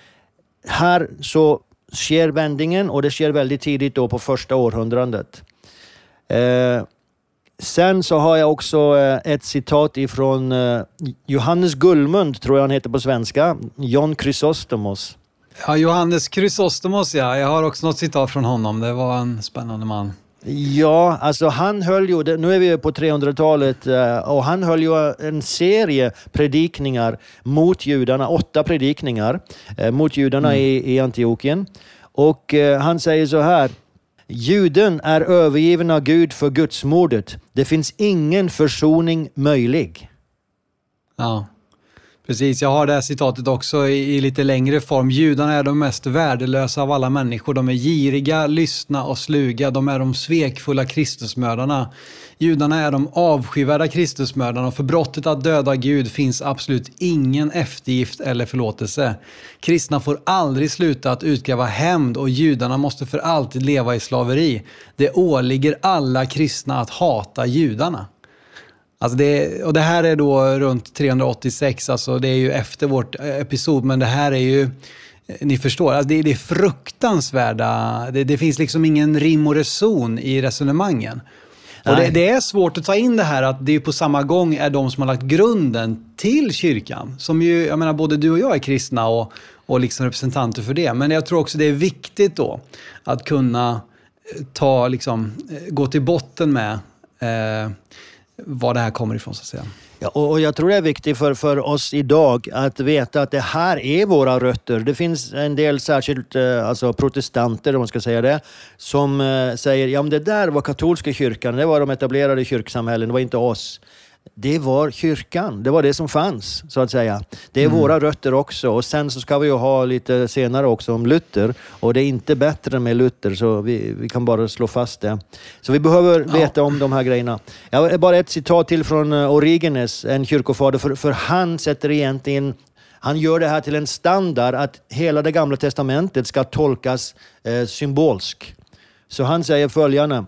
här så sker vändningen och det sker väldigt tidigt då på första århundradet. Eh, Sen så har jag också eh, ett citat ifrån Johannes Gullmund, tror jag han heter på svenska. John Chrysostomos. Ja, Johannes Chrysostomos ja. Jag har också något citat från honom. Det var en spännande man. Ja, alltså han höll ju, nu är vi på 300-talet, eh, och han höll ju en serie predikningar mot judarna, åtta predikningar mot judarna mm. i, i Antiochien. Och han säger så här, Juden är övergiven av Gud för gudsmordet. Det finns ingen försoning möjlig. Ja, precis. Jag har det här citatet också i, i, lite längre form. Judarna är de mest värdelösa av alla människor. De är giriga, lystna och sluga. De är de svekfulla Kristusmördarna. Judarna är de avskyvärda Kristusmördarna och för brottet att döda Gud finns absolut ingen eftergift eller förlåtelse. Kristna får aldrig sluta att utkräva hämnd och judarna måste för alltid leva i slaveri. Det åligger alla kristna att hata judarna. Alltså det, och det här är då runt 386, alltså det är ju efter vårt episod, men det här är ju ni förstår, alltså det, det är fruktansvärda, det, det finns liksom ingen rim och reson i resonemangen. Och det, det, är svårt att ta in det här att det på samma gång är de som har lagt grunden till kyrkan. Som ju, jag menar både du och jag är kristna och, och liksom representanter för det. Men jag tror också det är viktigt då att kunna ta, liksom, gå till botten med eh, var det här kommer ifrån så att säga. Ja, och jag tror det är viktigt för, för oss idag att veta att det här är våra rötter. Det finns en del, särskilt eh, alltså protestanter om man ska säga det, som eh, säger ja det där var katolska kyrkan, det var de etablerade kyrksamhällen, det var inte oss det var kyrkan. Det var det som fanns, så att säga. Det är mm. våra rötter också. Och sen så ska vi ju ha lite senare också om Luther. Och det är inte bättre med Luther, så vi, vi kan bara slå fast det. Så vi behöver ja. veta om de här grejerna. Jag bara ett citat till från eh, Origenes, en kyrkofader, för, för han sätter egentligen han gör det här till en standard att hela det gamla testamentet ska tolkas eh, symbolsk. Så han säger följande.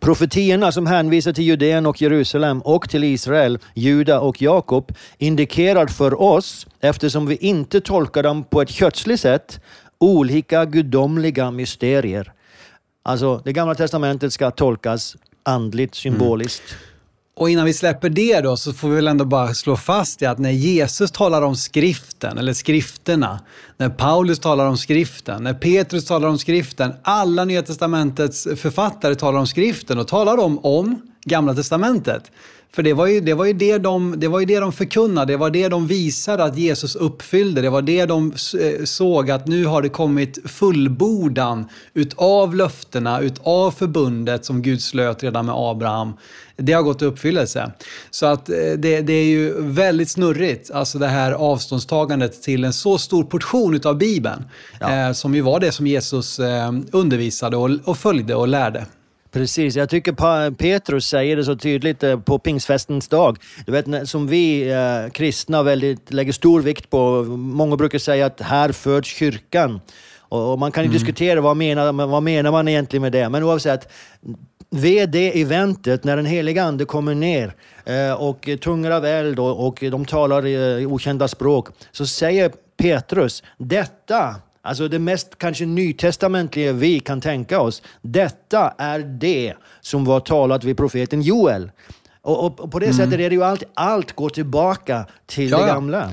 Profetierna som hänvisar till Judeen och Jerusalem och till Israel, Juda och Jakob indikerar för oss, eftersom vi inte tolkar dem på ett kötsligt sätt, olika gudomliga mysterier. Alltså, det gamla testamentet ska tolkas andligt, symboliskt. Mm. Och innan vi släpper det då så får vi väl ändå bara slå fast det att när Jesus talar om skriften, eller skrifterna, när Paulus talar om skriften, när Petrus talar om skriften, alla Nya Testamentets författare talar om skriften och talar om, om Gamla Testamentet. För det var, ju, det, var ju det, de, det var ju det de förkunnade, det var det de visade att Jesus uppfyllde. Det var det de eh, såg att nu har det kommit fullbordan utav löftena, utav förbundet som Gud slöt redan med Abraham. Det har gått i uppfyllelse. Så att eh, det, det är ju väldigt snurrigt, alltså det här avståndstagandet till en så stor portion utav Bibeln. Ja. Eh, som ju var det som Jesus eh, undervisade och, och följde och lärde. Precis, jag tycker Petrus säger det så tydligt eh, på pingstfestens dag. Du vet, som vi eh, kristna väldigt, lägger stor vikt på. Många brukar säga att här föds kyrkan. Och, och man kan ju mm. diskutera vad menar, vad menar man egentligen med det. Men oavsett, vid det eventet när den heliga ande kommer ner eh, och tungor av eld och, och de talar eh, okända språk, så säger Petrus, detta Alltså det mest kanske nytestamentliga vi kan tänka oss. Detta är det som var talat vid profeten Joel. Och, och, och på det mm. sättet är det ju alltid, allt går tillbaka till ja, det gamla.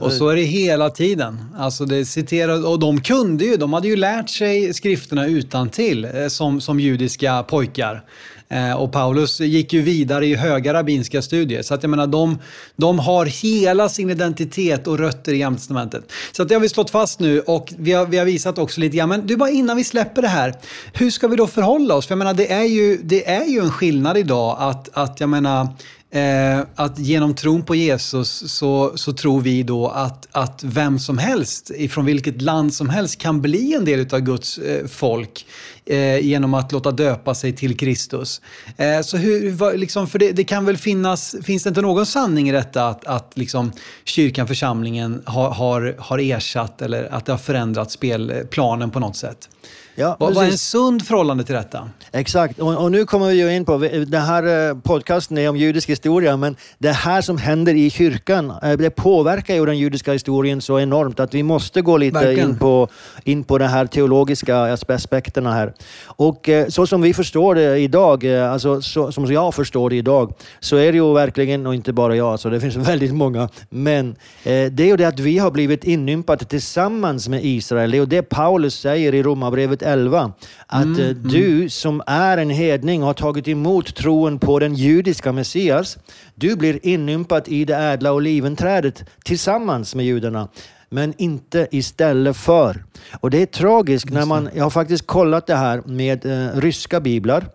Och så är det hela tiden. Alltså det citerar, och de kunde ju, de hade ju lärt sig skrifterna utan till eh, som, som judiska pojkar. Eh, och Paulus gick ju vidare i höga rabbinska studier. Så att jag menar, de, de har hela sin identitet och rötter i Gamla Testamentet. Så att det har vi slått fast nu och vi har, vi har visat också lite grann. Men du, bara innan vi släpper det här. Hur ska vi då förhålla oss? För jag menar, det är ju, det är ju en skillnad idag att, att jag menar, Eh, att genom tron på Jesus så, så tror vi då att, att vem som helst, ifrån vilket land som helst, kan bli en del av Guds eh, folk eh, genom att låta döpa sig till Kristus. Eh, så hur, liksom, för det, det, kan väl finnas, finns det inte någon sanning i detta att, att liksom, kyrkan, församlingen har, har, har ersatt eller att det har förändrat spelplanen på något sätt? Ja, vad, vad är en sund förhållande till detta? Exakt, och, och nu kommer vi ju in på, den här eh, podcasten är om judisk historia, men det här som händer i kyrkan, eh, det påverkar ju den judiska historien så enormt att vi måste gå lite Verkligen. in på, in på de här teologiska aspe- aspekterna här. Och eh, så som vi förstår det idag, alltså så, som jag förstår det idag, så är det ju verkligen, och inte bara jag, så det finns väldigt många, men eh, det är ju det att vi har blivit inympade tillsammans med Israel. Det är ju det Paulus säger i Romarbrevet 11, att eh, du som är en hedning har tagit emot troen på den judiska Messias, du blir inympad i det ädla oliventrädet tillsammans med judarna men inte istället för. Och det är tragiskt när man, jag har faktiskt kollat det här med eh, ryska biblar.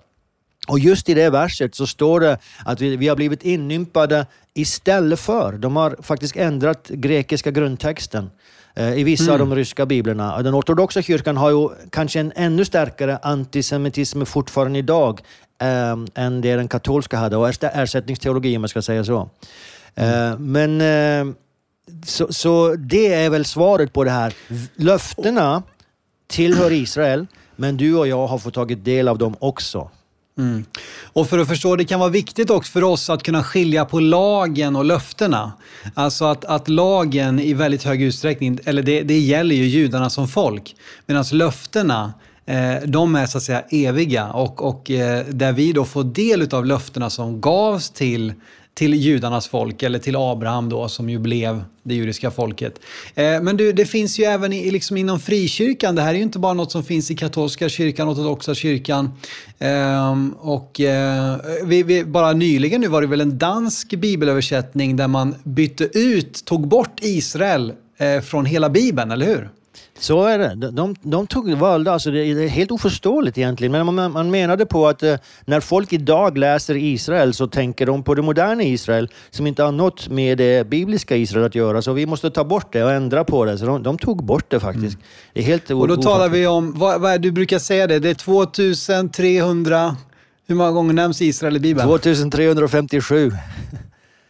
Och just i det verset så står det att vi, vi har blivit inympade istället för. De har faktiskt ändrat grekiska grundtexten i vissa av de ryska biblerna. Den ortodoxa kyrkan har ju kanske en ännu starkare antisemitism fortfarande idag eh, än det den katolska hade, och ersättningsteologi om man ska säga så. Eh, men eh, så, så det är väl svaret på det här. Löftena tillhör Israel, men du och jag har fått tagit del av dem också. Mm. Och för att förstå, det kan vara viktigt också för oss att kunna skilja på lagen och löftena. Alltså att, att lagen i väldigt hög utsträckning, eller det, det gäller ju judarna som folk, medan löftena eh, de är så att säga eviga och, och eh, där vi då får del av löftena som gavs till till judarnas folk, eller till Abraham då, som ju blev det judiska folket. Eh, men du, det finns ju även i, liksom inom frikyrkan. Det här är ju inte bara något som finns i katolska kyrkan, ortodoxa kyrkan. Eh, och eh, vi, vi, bara nyligen nu var det väl en dansk bibelöversättning där man bytte ut, tog bort Israel eh, från hela bibeln, eller hur? Så är det. De, de, de tog valde, alltså det är helt oförståeligt egentligen, men man, man menade på att eh, när folk idag läser Israel så tänker de på det moderna Israel som inte har något med det bibliska Israel att göra, så vi måste ta bort det och ändra på det. Så de, de tog bort det faktiskt. Det är helt Och då talar vi om, vad, vad är, du brukar säga det, det är 2300, hur många gånger nämns Israel i bibeln? 2357.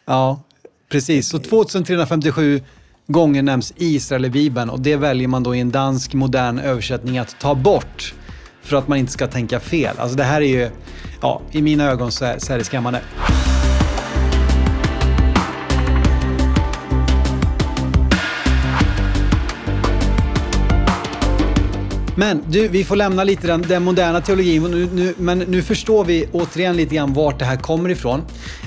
Ja, precis. Så 2357 gånger nämns Israel i Bibeln och det väljer man då i en dansk modern översättning att ta bort för att man inte ska tänka fel. Alltså det här är ju, ja, i mina ögon så är, så är det skrämmande. Men du, vi får lämna lite den, den moderna teologin, nu, nu, men nu förstår vi återigen lite grann vart det här kommer ifrån.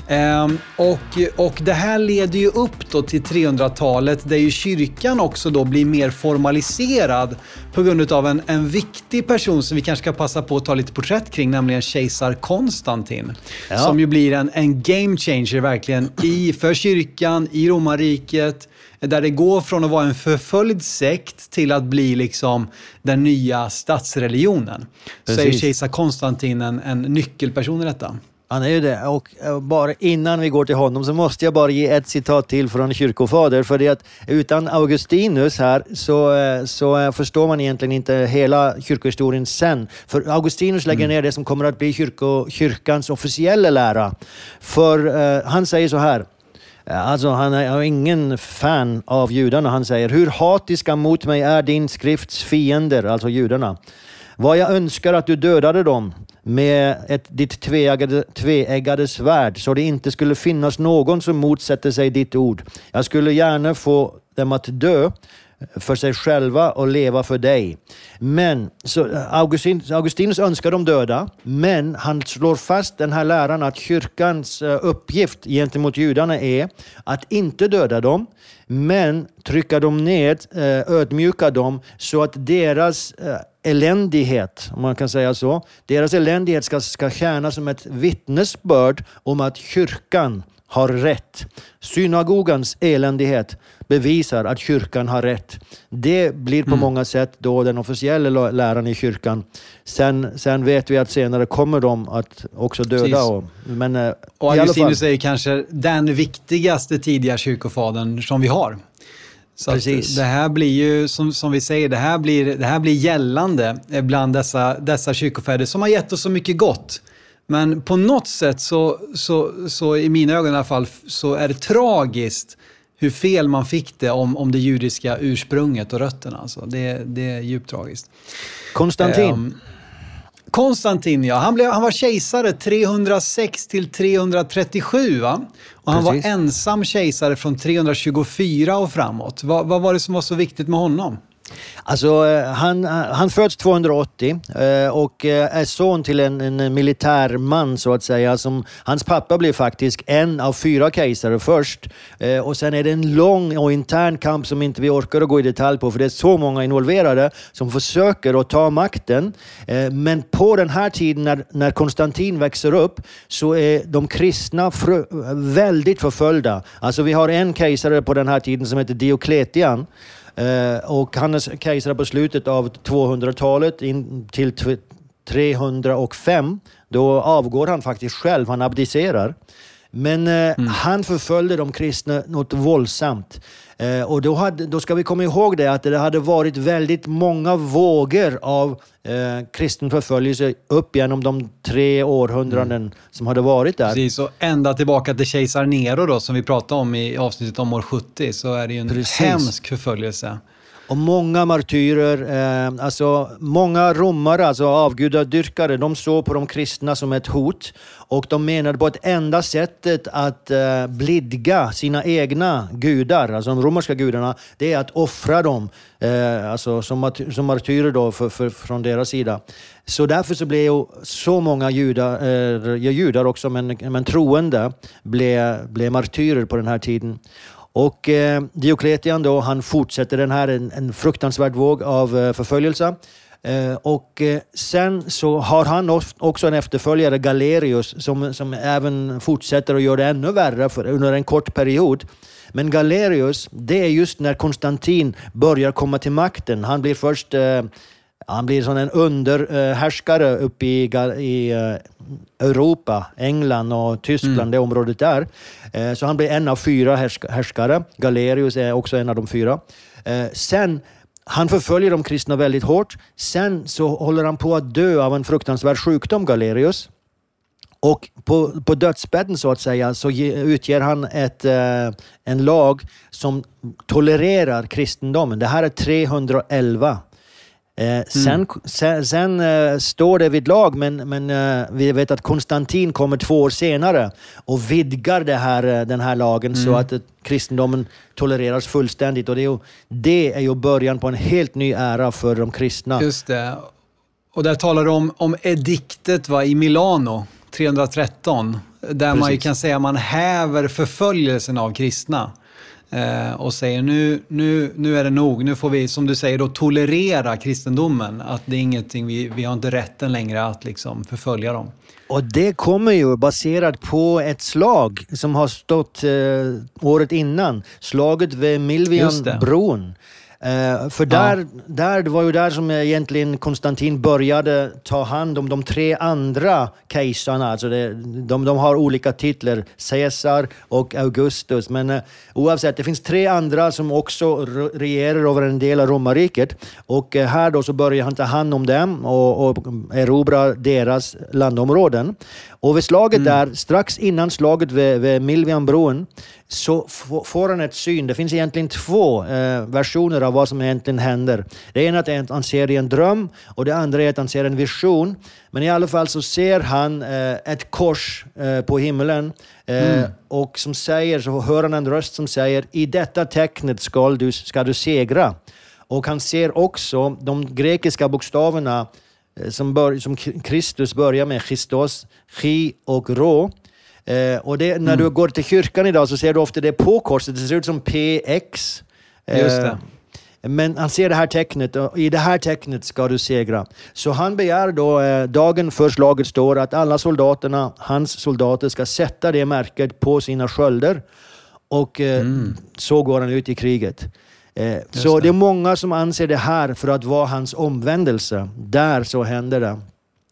Ehm, och, och det här leder ju upp då till 300-talet där ju kyrkan också då blir mer formaliserad på grund av en, en viktig person som vi kanske ska passa på att ta lite porträtt kring, nämligen kejsar Konstantin. Ja. Som ju blir en, en game changer verkligen i, för kyrkan, i romarriket, där det går från att vara en förföljd sekt till att bli liksom den nya statsreligionen. Så är Precis. kejsar Konstantin en, en nyckelperson i detta. Han är ju det. Och eh, bara innan vi går till honom så måste jag bara ge ett citat till från kyrkofader. För det att utan Augustinus här så, eh, så eh, förstår man egentligen inte hela kyrkohistorien sen. För Augustinus lägger ner det som kommer att bli kyrko, kyrkans officiella lära. För eh, han säger så här. Eh, alltså han är han är ingen fan av judarna. Han säger, hur hatiska mot mig är din skrifts fiender, alltså judarna. Vad jag önskar att du dödade dem med ett, ditt tveeggade, tveeggade svärd så det inte skulle finnas någon som motsätter sig ditt ord. Jag skulle gärna få dem att dö för sig själva och leva för dig. Men så Augustin, Augustinus önskar de döda, men han slår fast den här läran att kyrkans eh, uppgift gentemot judarna är att inte döda dem, men trycka dem ned, eh, ödmjuka dem så att deras eh, eländighet, om man kan säga så, deras eländighet ska, ska tjäna som ett vittnesbörd om att kyrkan har rätt. Synagogans eländighet bevisar att kyrkan har rätt. Det blir på många sätt då den officiella lä- läran i kyrkan. Sen, sen vet vi att senare kommer de att också döda. Precis. Och, men eh, Och Augustinus är ju kanske den viktigaste tidiga kyrkofadern som vi har. Så det här blir ju, som, som vi säger, det här blir, det här blir gällande bland dessa, dessa kyrkofäder som har gett oss så mycket gott. Men på något sätt så, så, så i mina ögon i alla fall, så är det tragiskt hur fel man fick det om, om det judiska ursprunget och rötterna. Alltså. Det, det är djupt tragiskt. Konstantin. Um, Konstantin, ja. Han, blev, han var kejsare 306 till 337, va? Och han Precis. var ensam kejsare från 324 och framåt. Va, vad var det som var så viktigt med honom? Alltså, eh, han, eh, han föds 280 eh, och är son till en, en militärman så att säga. Som, hans pappa blev faktiskt en av fyra kejsare först. Och sen är det en lång och intern kamp som inte vi orkar att gå i detalj på för det är så många involverade som försöker att ta makten. Men på den här tiden när, när Konstantin växer upp så är de kristna frö, väldigt förföljda. Alltså vi har en kejsare på den här tiden som heter Diokletian och han är kejsare på slutet av 200-talet in till 305. Då avgår han faktiskt själv, han abdicerar. Men eh, mm. han förföljde de kristna något våldsamt. Eh, och då, hade, då ska vi komma ihåg det att det hade varit väldigt många vågor av eh, kristen förföljelse upp genom de tre århundraden mm. som hade varit där. Precis, och ända tillbaka till kejsar Nero då, som vi pratade om i avsnittet om år 70, så är det ju en Precis. hemsk förföljelse. Och många martyrer, eh, alltså många romare, alltså avgudadyrkare, de såg på de kristna som ett hot. Och de menade på att enda sättet att eh, blidga sina egna gudar, alltså de romerska gudarna, det är att offra dem eh, alltså som, som martyrer då för, för, från deras sida. Så därför så blev så många judar, eh, judar också, men, men troende, blev, blev martyrer på den här tiden. Och eh, Diokletian då, han fortsätter den här, en, en fruktansvärd våg av eh, förföljelse. Eh, och eh, sen så har han också en efterföljare, Galerius, som, som även fortsätter och gör det ännu värre för, under en kort period. Men Galerius, det är just när Konstantin börjar komma till makten. Han blir först eh, han blir som en underhärskare uppe i, i eh, Europa, England och Tyskland, mm. det området där. Eh, så han blir en av fyra härskare. Galerius är också en av de fyra. Eh, sen han förföljer de kristna väldigt hårt. Sen så håller han på att dö av en fruktansvärd sjukdom, Galerius. Och på, på dödsbädden så att säga så utger han ett, en lag som tolererar kristendomen. Det här är 311 Eh, sen, mm. sen, sen eh, står det vid lag, men, men eh, vi vet att Konstantin kommer två år senare och vidgar det här, den här lagen mm. så att kristendomen tolereras fullständigt. Och det är, ju, det är ju början på en helt ny era för de kristna. Just det. Och där talar du om, om ediktet va, i Milano 313, där Precis. man kan säga att man häver förföljelsen av kristna eh, och säger nu, nu, nu är det nog. Nu får vi, som du säger, då, tolerera kristendomen. Att det är ingenting, vi, vi har inte rätten längre att liksom förfölja dem. Och det kommer ju baserat på ett slag som har stått eh, året innan. Slaget vid Milvianbron. Uh, för där, ja. där, det var ju där som egentligen Konstantin började ta hand om de tre andra kejsarna. Alltså det, de, de har olika titlar, Caesar och Augustus. Men uh, oavsett, det finns tre andra som också regerar över en del av romarriket. Och uh, här då så börjar han ta hand om dem och, och erobra deras landområden. Och vid slaget mm. där, strax innan slaget vid, vid Milvianbron, så får han ett syn. Det finns egentligen två eh, versioner av vad som egentligen händer. Det ena är att han ser i en dröm och det andra är att han ser en vision. Men i alla fall så ser han eh, ett kors eh, på himlen eh, mm. och som säger, så hör han en röst som säger i detta tecknet ska du, ska du segra. Och han ser också de grekiska bokstäverna eh, som, bör, som Kristus börjar med, Christos, chi och rå. Eh, och det, när mm. du går till kyrkan idag så ser du ofta det på korset, det ser ut som PX. Eh, Just det. Men han ser det här tecknet och i det här tecknet ska du segra. Så han begär då, eh, dagen för slaget står att alla soldaterna, hans soldater, ska sätta det märket på sina skölder. Och eh, mm. så går han ut i kriget. Eh, så det. det är många som anser det här för att vara hans omvändelse. Där så händer det.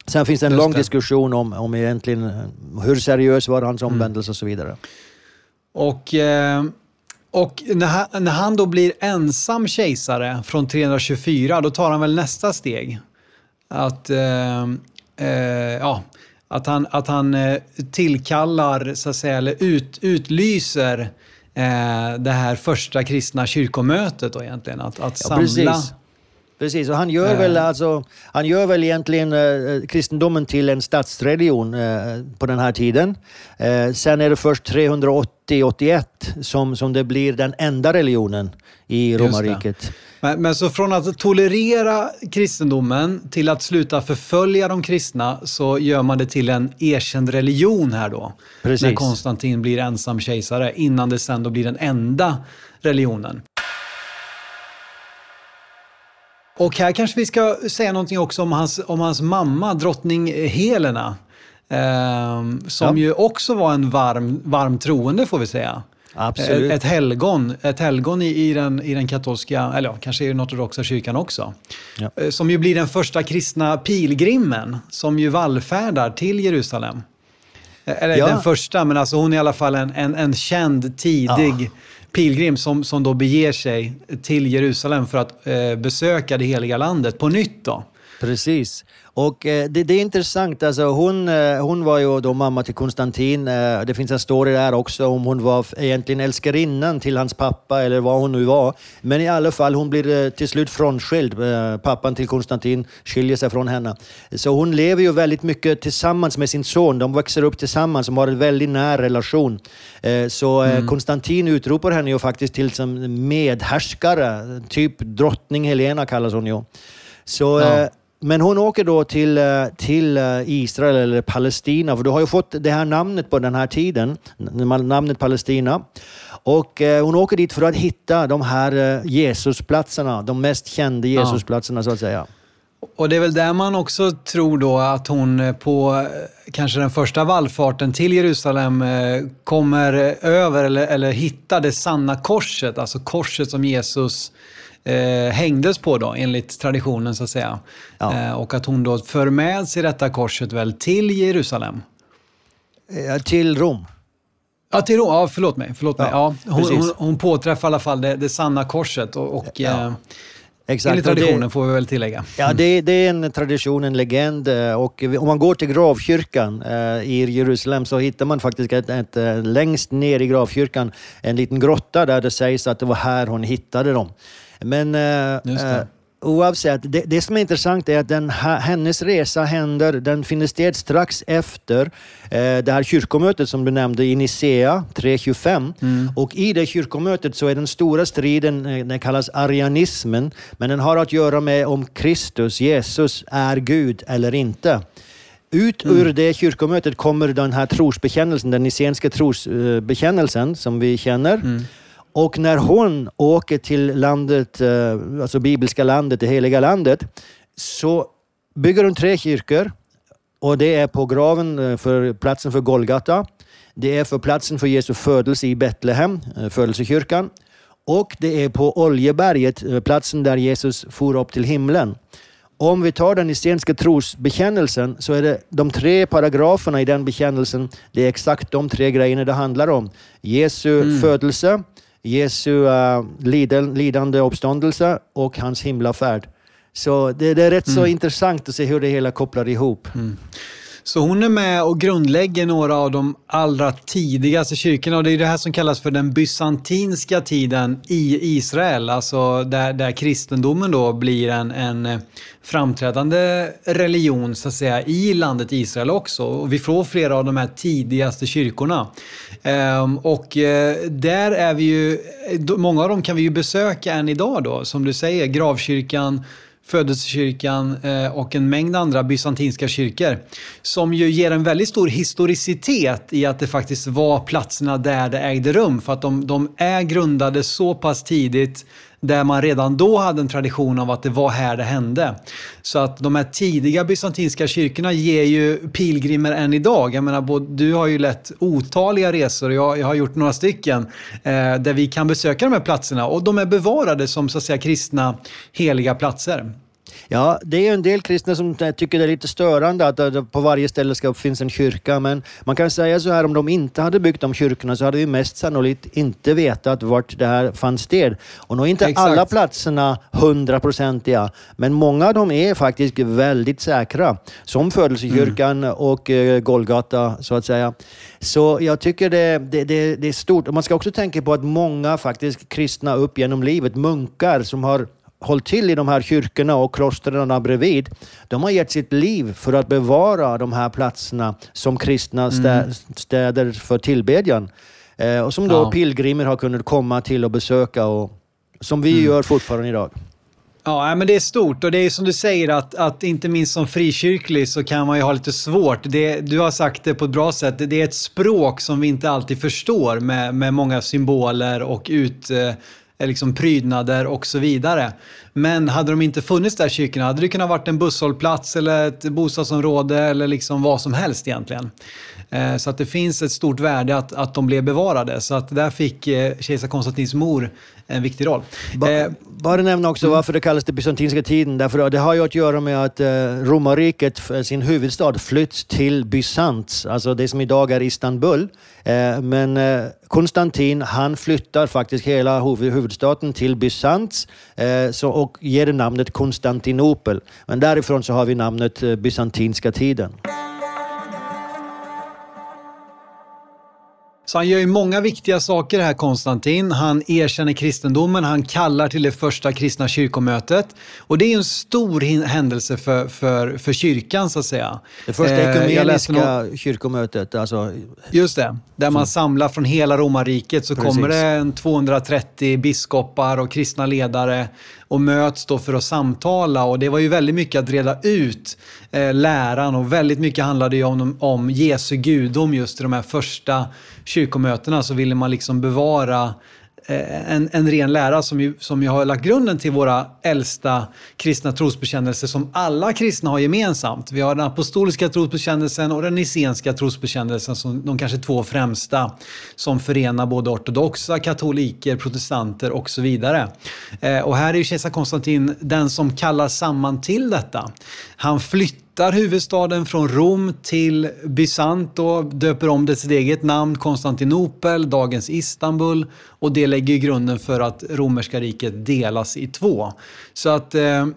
Sen finns det en Just lång det. diskussion om, om egentligen hur seriös var hans omvändelse mm. och så vidare. Och, eh, och när, han, när han då blir ensam kejsare från 324, då tar han väl nästa steg. Att, eh, eh, ja, att han, att han eh, tillkallar, så att säga, eller ut, utlyser eh, det här första kristna kyrkomötet då egentligen. Att, att Ja, samla... precis. Precis, och han gör, väl, alltså, han gör väl egentligen eh, kristendomen till en statsreligion eh, på den här tiden. Eh, sen är det först 380-81 som, som det blir den enda religionen i romarriket. Men, men så från att tolerera kristendomen till att sluta förfölja de kristna så gör man det till en erkänd religion här då. Precis. När Konstantin blir ensam kejsare innan det sen då blir den enda religionen. Och här kanske vi ska säga någonting också om hans, om hans mamma, drottning Helena. ehm, som Ja. ju också var en varm, varm troende får vi säga. Absolut. Ett, ett helgon, ett helgon i, i, den, i den katolska, eller ja, kanske i den ortodoxa kyrkan också. Ja. Eh, Som ju blir den första kristna pilgrimen som ju vallfärdar till Jerusalem. Eh, Eller Ja. den första, men alltså hon är i alla fall en, en, en känd tidig pilgrim som, som då beger sig till Jerusalem för att eh, besöka det heliga landet på nytt då. Precis. Och eh, det, det är intressant, alltså, hon, eh, hon var ju då mamma till Konstantin. Eh, det finns en story där också om hon var egentligen älskarinnan till hans pappa eller vad hon nu var. Men i alla fall, hon blir till slut frånskild. Pappan till Konstantin skiljer sig från henne. Så hon lever ju väldigt mycket tillsammans med sin son. De växer upp tillsammans, de har en väldigt nära relation. Så eh, Konstantin utropar henne ju faktiskt till som medhärskare. Typ drottning Helena kallas hon ju. Så, Ja. Men hon åker då till, eh, till eh, Israel eller Palestina, för du har ju fått det här namnet på den här tiden, namnet Palestina. Och eh, hon åker dit för att hitta de här Jesusplatserna, de mest kända Jesusplatserna så att säga. Och det är väl där man också tror då att hon på kanske den första vallfarten till Jerusalem kommer över eller, eller hittar det sanna korset, alltså korset som Jesus eh, hängdes på då enligt traditionen så att säga. Ja. Eh, och att hon då för med sig detta korset väl till Jerusalem. Eh, till Rom. Ja, till Rom. Ja, förlåt mig. Förlåt mig. Ja, Ja, hon, hon, hon påträffar i alla fall det, det sanna korset och, och Ja, eh, Exakt. enligt och det- traditionen får vi väl tillägga. Ja, det, det är en tradition, en legend. eh, Och om man går till gravkyrkan eh, i Jerusalem så hittar man faktiskt ett, ett, längst ner i gravkyrkan en liten grotta där det sägs att det var här hon hittade dem. Men eh, eh, oavsett, det, det som är intressant är att den, hennes resa händer, den finner sted strax efter eh, det här kyrkomötet som du nämnde i Nicea 325. Och i det kyrkomötet så är den stora striden, eh, den kallas arianismen, men den har att göra med om Kristus, Jesus, är Gud eller inte. Ut ur det kyrkomötet kommer den här trosbekännelsen, den nicenska trosbekännelsen som vi känner. Och när hon åker till landet, eh, alltså bibliska landet, det heliga landet, så bygger hon tre kyrkor. Och det är på graven eh, för platsen för Golgata. Det är för platsen för Jesu födelse i Betlehem, eh, födelsekyrkan. Och det är på Oljeberget, platsen där Jesus for upp till himlen. Om vi tar den nicenska trosbekännelsen så är det de tre paragraferna i den bekännelsen, det är exakt de tre grejerna det handlar om. Jesu födelse, Jesu uh, lidande uppståndelse och hans himlafärd. Så det, det är rätt så intressant att se hur det hela kopplar ihop. Så hon är med och grundlägger några av de allra tidigaste kyrkorna och det är det här som kallas för den bysantinska tiden i Israel, alltså där, där kristendomen då blir en, en eh, framträdande religion så att säga i landet Israel också. Och vi får flera av de här tidigaste kyrkorna. Ehm, och eh, där är vi ju, eh, många av dem kan vi ju besöka än idag då, som du säger, gravkyrkan, Födelsekyrkan eh, och en mängd andra bysantinska kyrkor. Som ju ger en väldigt stor historicitet i att det faktiskt var platserna där det ägde rum. För att de, de är grundade så pass tidigt där man redan då hade en tradition av att det var här det hände. Så att de här tidiga bysantinska kyrkorna ger ju pilgrimer än idag. Jag menar, både, du har ju lett otaliga resor och jag, jag har gjort några stycken eh, där vi kan besöka de här platserna och de är bevarade som så att säga kristna heliga platser. Ja, det är en del kristna som tycker det är lite störande att det på varje ställe ska finnas en kyrka, men man kan säga så här, om de inte hade byggt de kyrkorna så hade vi mest sannolikt inte vetat vart det här fanns sted. Och nog inte Exakt. alla platserna hundraprocentiga, men många av dem är faktiskt väldigt säkra. Som Födelsekyrkan mm. och eh, Golgata, så att säga. Så jag tycker det, det, det, det är stort. Man ska också tänka på att många faktiskt kristna upp genom livet, munkar som har hållit till i de här kyrkorna och klostren bredvid, de har gett sitt liv för att bevara de här platserna som kristna mm. städer för tillbedjan. Eh, och som då ja. pilgrimer har kunnat komma till och besöka och som vi mm. gör fortfarande idag. Ja, men det är stort och det är som du säger att, att inte minst som frikyrklig så kan man ju ha lite svårt. Det, du har sagt det på ett bra sätt. Det är ett språk som vi inte alltid förstår med, med många symboler och ut, Eh, liksom prydnader och så vidare. Men hade de inte funnits där kyrkorna hade det kunnat varit en busshållplats eller ett bostadsområde eller liksom vad som helst egentligen. Eh, så att det finns ett stort värde att, att de blev bevarade. Så att där fick eh, kejsar Konstantins mor en viktig roll. Ba, eh, bara nämna också mm. varför det kallas den bysantinska tiden. Därför det har ju att göra med att romarriket, sin huvudstad, flytt till Bysants, alltså det som idag är Istanbul. Men Konstantin, han flyttar faktiskt hela huvudstaden till Bysants eh, och ger det namnet Konstantinopel. Men därifrån så har vi namnet eh, bysantinska tiden. Så han gör ju många viktiga saker här, Konstantin. Han erkänner kristendomen, han kallar till det första kristna kyrkomötet. Och det är en stor händelse för, för, för kyrkan, så att säga. Det första eh, ekumeniska eh, kyrkomötet, alltså... Just det, där man samlar från hela romarriket så Precis. kommer det en 230 biskopar och kristna ledare och möts då för att samtala. Och det var ju väldigt mycket att reda ut eh, läran och väldigt mycket handlade ju om, om Jesu gudom just i de här första kyrkomötena så ville man liksom bevara eh, en, en ren lära som ju, som ju har lagt grunden till våra äldsta kristna trosbekännelser som alla kristna har gemensamt. Vi har den apostoliska trosbekännelsen och den nicenska trosbekännelsen som de kanske två främsta som förenar både ortodoxa, katoliker, protestanter och så vidare. Eh, och här är ju kejsar Konstantin den som kallar samman till detta. Han flyttar flyttar huvudstaden från Rom till Bysant och döper om det sitt eget namn, Konstantinopel, dagens Istanbul. Och det lägger grunden för att romerska riket delas i två. Så att eh,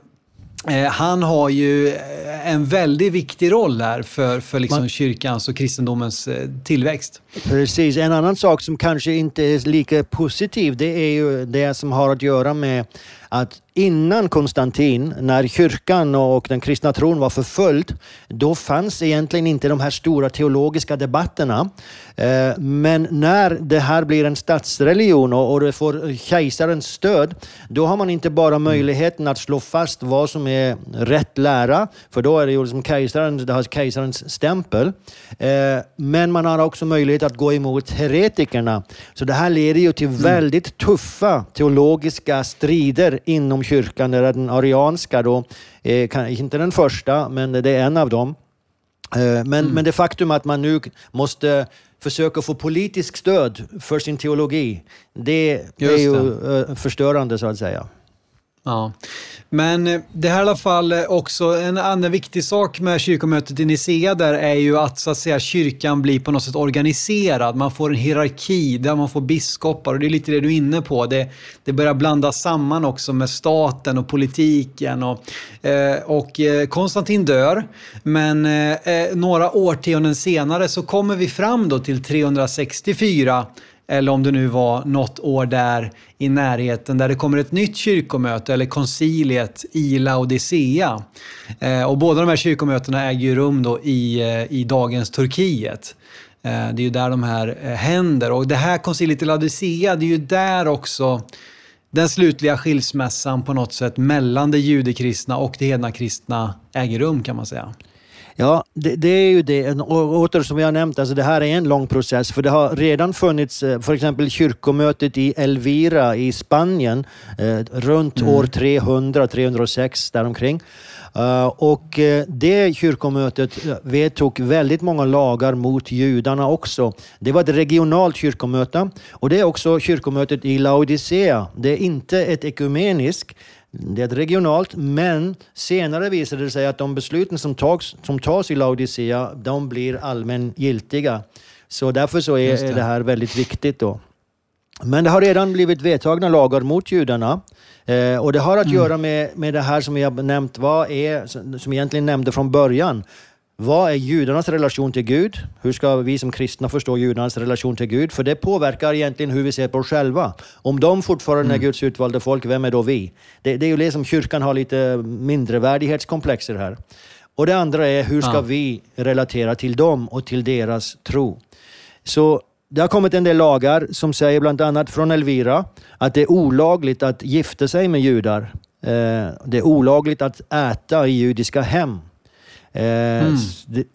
eh han har ju eh, en väldigt viktig roll här för, för liksom Man, kyrkans och kristendomens eh, tillväxt. Precis. En annan sak som kanske inte är lika positiv, det är ju det som har att göra med att innan Konstantin, när kyrkan och den kristna tron var förföljd, då fanns egentligen inte de här stora teologiska debatterna. Eh, men när det här blir en statsreligion och det får kejsarens stöd, då har man inte bara möjligheten att slå fast vad som är rätt lära, för då är det ju liksom kejsaren, det har kejsarens stämpel. Eh, men man har också möjlighet att gå emot heretikerna. Så det här leder ju till mm. väldigt tuffa teologiska strider inom kyrkan. Där den arianska då, eh, inte den första, men det är en av dem. Eh, men, mm. men det faktum att man nu måste försöka få politisk stöd för sin teologi, det, det är ju eh, förstörande så att säga. Ja. Men eh, det här är i alla fall eh, också en annan viktig sak med kyrkomötet i Nicea där är ju att, så att säga, kyrkan blir på något sätt organiserad. Man får en hierarki där man får biskopar och det är lite det du är inne på. Det, det börjar blandas samman också med staten och politiken. Och, eh, och Konstantin dör, men några årtionden senare så kommer vi fram då till 364 eller om det nu var något år där i närheten där det kommer ett nytt kyrkomöte eller konciliet i Laodicea. Eh, och båda de här kyrkomötena äger ju rum då i, eh, i dagens Turkiet. Eh, det är ju där de här eh, händer. Och det här konciliet i Laodicea, det är ju där också den slutliga skilsmässan på något sätt mellan det judekristna och det hedna kristna äger rum kan man säga. Ja, det, det, är ju det. Och åter som har nämnt, alltså det här är en lång process. För det har redan funnits, eh, för exempel kyrkomötet i Elvira i Spanien, eh, runt mm. år 300, 306 däromkring. Uh, och uh, det kyrkomötet vedtog väldigt många lagar mot judarna också. Det var ett regionalt kyrkomöte och det är också kyrkomötet i Laodicea. Det är inte ett ekumeniskt Det är regionalt, men senare visade det sig att de besluten som tas, som tas i Laodicea, de blir allmängiltiga. Så därför så är det. det här väldigt viktigt då. Men det har redan blivit vedtagna lagar mot judarna. Eh, och det har att mm. göra med, med det här som vi har nämnt, vad är, som egentligen nämnde från början. Vad är judarnas relation till Gud? Hur ska vi som kristna förstå judarnas relation till Gud? För det påverkar egentligen hur vi ser på oss själva. Om de fortfarande mm. är Guds utvalda folk, vem är då vi? Det, det är ju det som kyrkan har lite mindre värdighetskomplexer här. Och det andra är, hur ska ja. vi relatera till dem och till deras tro? Så det har kommit en del lagar som säger bland annat från Elvira att det är olagligt att gifta sig med judar. Eh, det är olagligt att äta i judiska hem. Eh, mm.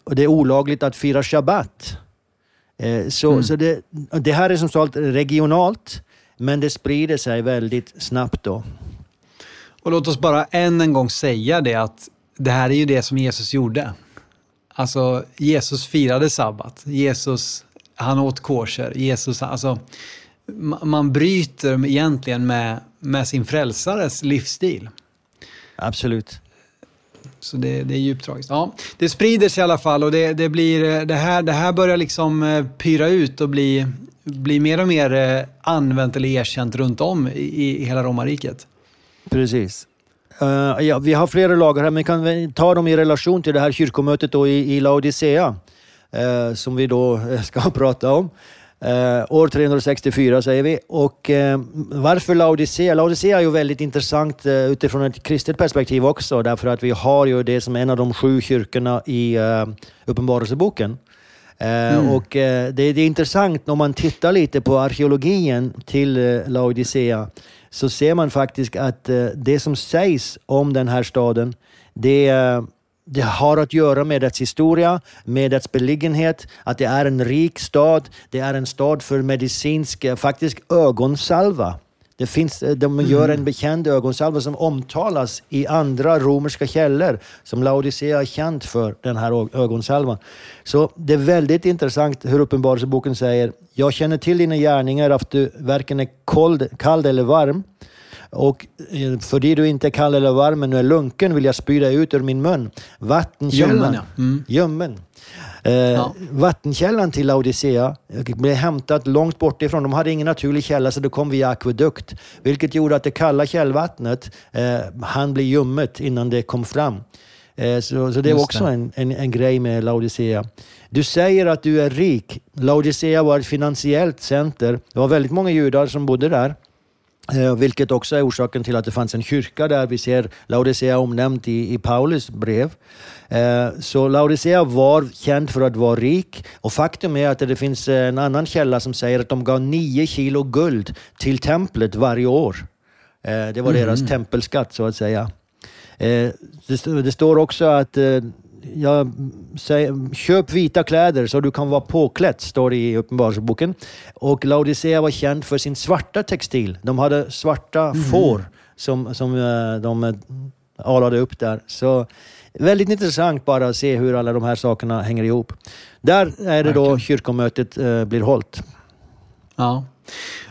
Det är olagligt att fira shabbat. Eh, så mm. så det, det här är som sagt regionalt, men det sprider sig väldigt snabbt då. Och låt oss bara än en gång säga det att det här är ju det som Jesus gjorde. Alltså, Jesus firade sabbat. Jesus han åt kosher. Jesus, alltså, man bryter egentligen med, med sin frälsares livsstil. Absolut. Så det, det är djupt tragiskt. Ja, det sprider sig i alla fall och det, det, blir, eh, det, här, det här börjar liksom eh, pyra ut och bli, bli mer och mer eh, använt eller erkänt runt om i, i hela romarriket. Precis. Uh, ja, vi har flera lagar här, men kan vi ta dem i relation till det här kyrkomötet då i, i Laodicea? Uh, som vi då ska prata om. Eh, år 364 säger vi. Och eh, varför Laodicea? Laodicea är ju väldigt intressant eh, utifrån ett kristet perspektiv också, därför att vi har ju det som en av de sju kyrkorna i eh, Uppenbarelseboken. Eh, mm. Och det, det, är intressant om man tittar lite på arkeologin till Laodicea så ser man faktiskt att det som sägs om den här staden, det det har att göra med dess historia, med dess beliggenhet, att det är en rik stad. Det är en stad för medicinsk, faktiskt ögonsalva. Det finns, de gör en mm. bekänd ögonsalva som omtalas i andra romerska källor, som Laodicea är känd för, den här ögonsalvan. Så det är väldigt intressant hur Uppenbarelseboken säger, jag känner till dina gärningar, att du varken är kald eller varm. Och eh, för det du inte är kall eller varm men du är lunken vill jag spyda ut ur min mun. Vattenkällan. Ljummen, ja. Mm. Eh, ja. Vattenkällan till Laodicea blev hämtat långt bort ifrån. De hade ingen naturlig källa så det kom via akvedukt. Vilket gjorde att det kalla källvattnet eh, han bli ljummet innan det kom fram. Eh, så, så det var också en, en, en grej med Laodicea. Du säger att du är rik. Laodicea var ett finansiellt center. Det var väldigt många judar som bodde där. Eh, vilket också är orsaken till att det fanns en kyrka där. Vi ser Laodicea omnämnt i, i Paulus brev. Eh, så Laodicea var känd för att vara rik och faktum är att det finns en annan källa som säger att de gav nio kilo guld till templet varje år. Eh, det var mm. deras tempelskatt så att säga. Det, står också att jag säger, köp vita kläder så du kan vara påklädd, står det i Uppenbarelseboken. Och Laodicea var känd för sin svarta textil. De hade svarta mm. får som, som uh, de uh, alade upp där. Så väldigt intressant bara att se hur alla de här sakerna hänger ihop. Där är det då kyrkomötet uh, blir hållt. Ja.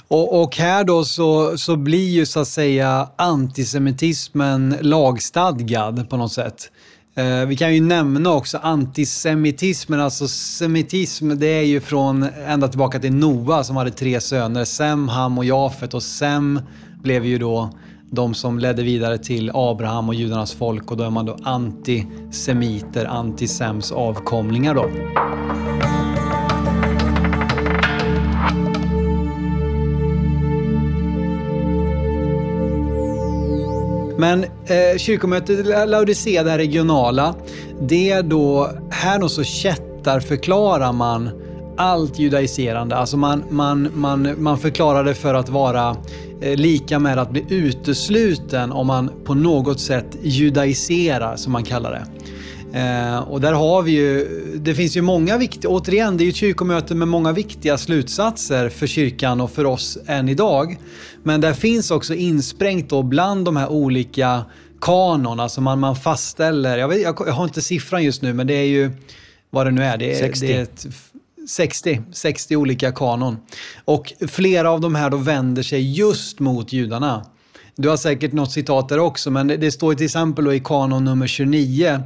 Och, och, här då så, så blir ju så att säga antisemitismen lagstadgad på något sätt. Eh, vi kan ju nämna också antisemitismen, alltså semitism det är ju från ända tillbaka till Noa som hade tre söner, Sem, Ham och Jafet. Och Sem blev ju då de som ledde vidare till Abraham och judarnas folk. Och då är man då antisemiter, antisems avkomlingar då. Men eh, kyrkomötet Laodicea, det här regionala, det är då, här då så kättarförklarar man allt judaiserande. Alltså man, man, man, man förklarar det för att vara eh, lika med att bli utesluten om man på något sätt judaiserar, som man kallar det. Eh, och där har vi ju, det finns ju många viktiga, återigen det är ju ett kyrkomöte med många viktiga slutsatser för kyrkan och för oss än idag. Men där finns också insprängt då bland de här olika kanon, alltså man, man fastställer, jag, vet, jag, jag har inte siffran just nu men det är ju vad det nu är. Det är, 60. Det är ett, 60, 60 olika kanon. Och flera av de här då vänder sig just mot judarna. Du har säkert något citat där också, men det, står till exempel i kanon nummer 29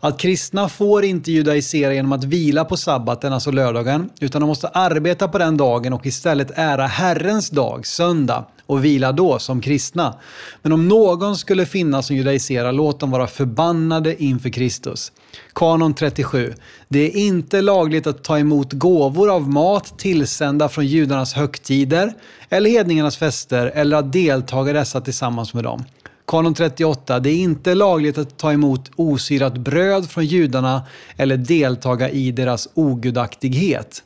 att kristna får inte judaisera genom att vila på sabbaten, alltså lördagen, utan de måste arbeta på den dagen och istället ära Herrens dag, söndag, och vila då som kristna. Men om någon skulle finnas som judaiserar, låt dem vara förbannade inför Kristus. Kanon 37. Det är inte lagligt att ta emot gåvor av mat tillsända från judarnas högtider eller hedningarnas fester eller att deltaga i dessa tillsammans med dem. Kanon 38. Det är inte lagligt att ta emot osyrat bröd från judarna eller deltaga i deras ogudaktighet.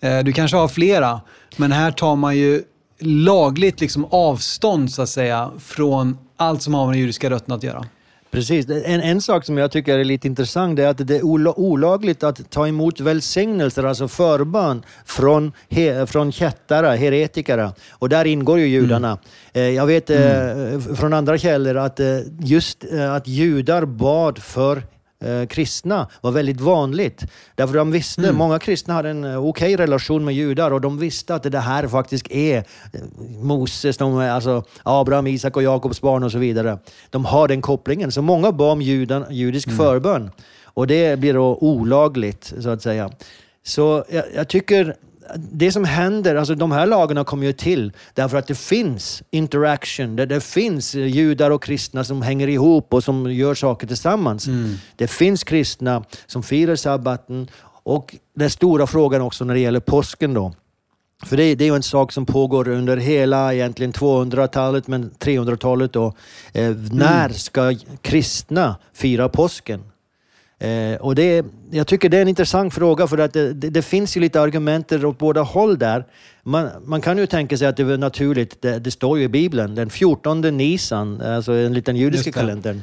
Eh, du kanske har flera, men här tar man ju lagligt liksom avstånd så att säga från allt som har med den judiska rötterna att göra. Precis. En, en sak som jag tycker är lite intressant är att det är olagligt att ta emot välsignelser, alltså förbön, från, he, från kättare, heretiker. Och där ingår ju judarna. Mm. Jag vet mm. från andra källor att eh, just att judar bad för eh, kristna var väldigt vanligt. Därför de visste, mm. många kristna hade en eh, okej okay relation med judar och de visste att det här faktiskt är eh, Moses, de, alltså Abraham, Isak och Jakobs barn och så vidare. De har den kopplingen. Så många bad om judan, judisk mm. förbön. Och det blir då olagligt, så att säga. Så jag, jag tycker det som händer, alltså de här lagarna kommer ju till därför att det finns interaction, där det finns judar och kristna som hänger ihop och som gör saker tillsammans. Mm. Det finns kristna som firar sabbaten och den stora frågan också när det gäller påsken då. För det, det är ju en sak som pågår under hela egentligen 200-talet, men 300-talet då. Eh, mm. När ska kristna fira påsken? Eh, och det, jag tycker det är en intressant fråga för att det, det, det finns ju lite argument åt båda håll där. Man, man, kan ju tänka sig att det är naturligt, det, det, står ju i Bibeln, den 14 Nisan, alltså den liten judiska kalendern.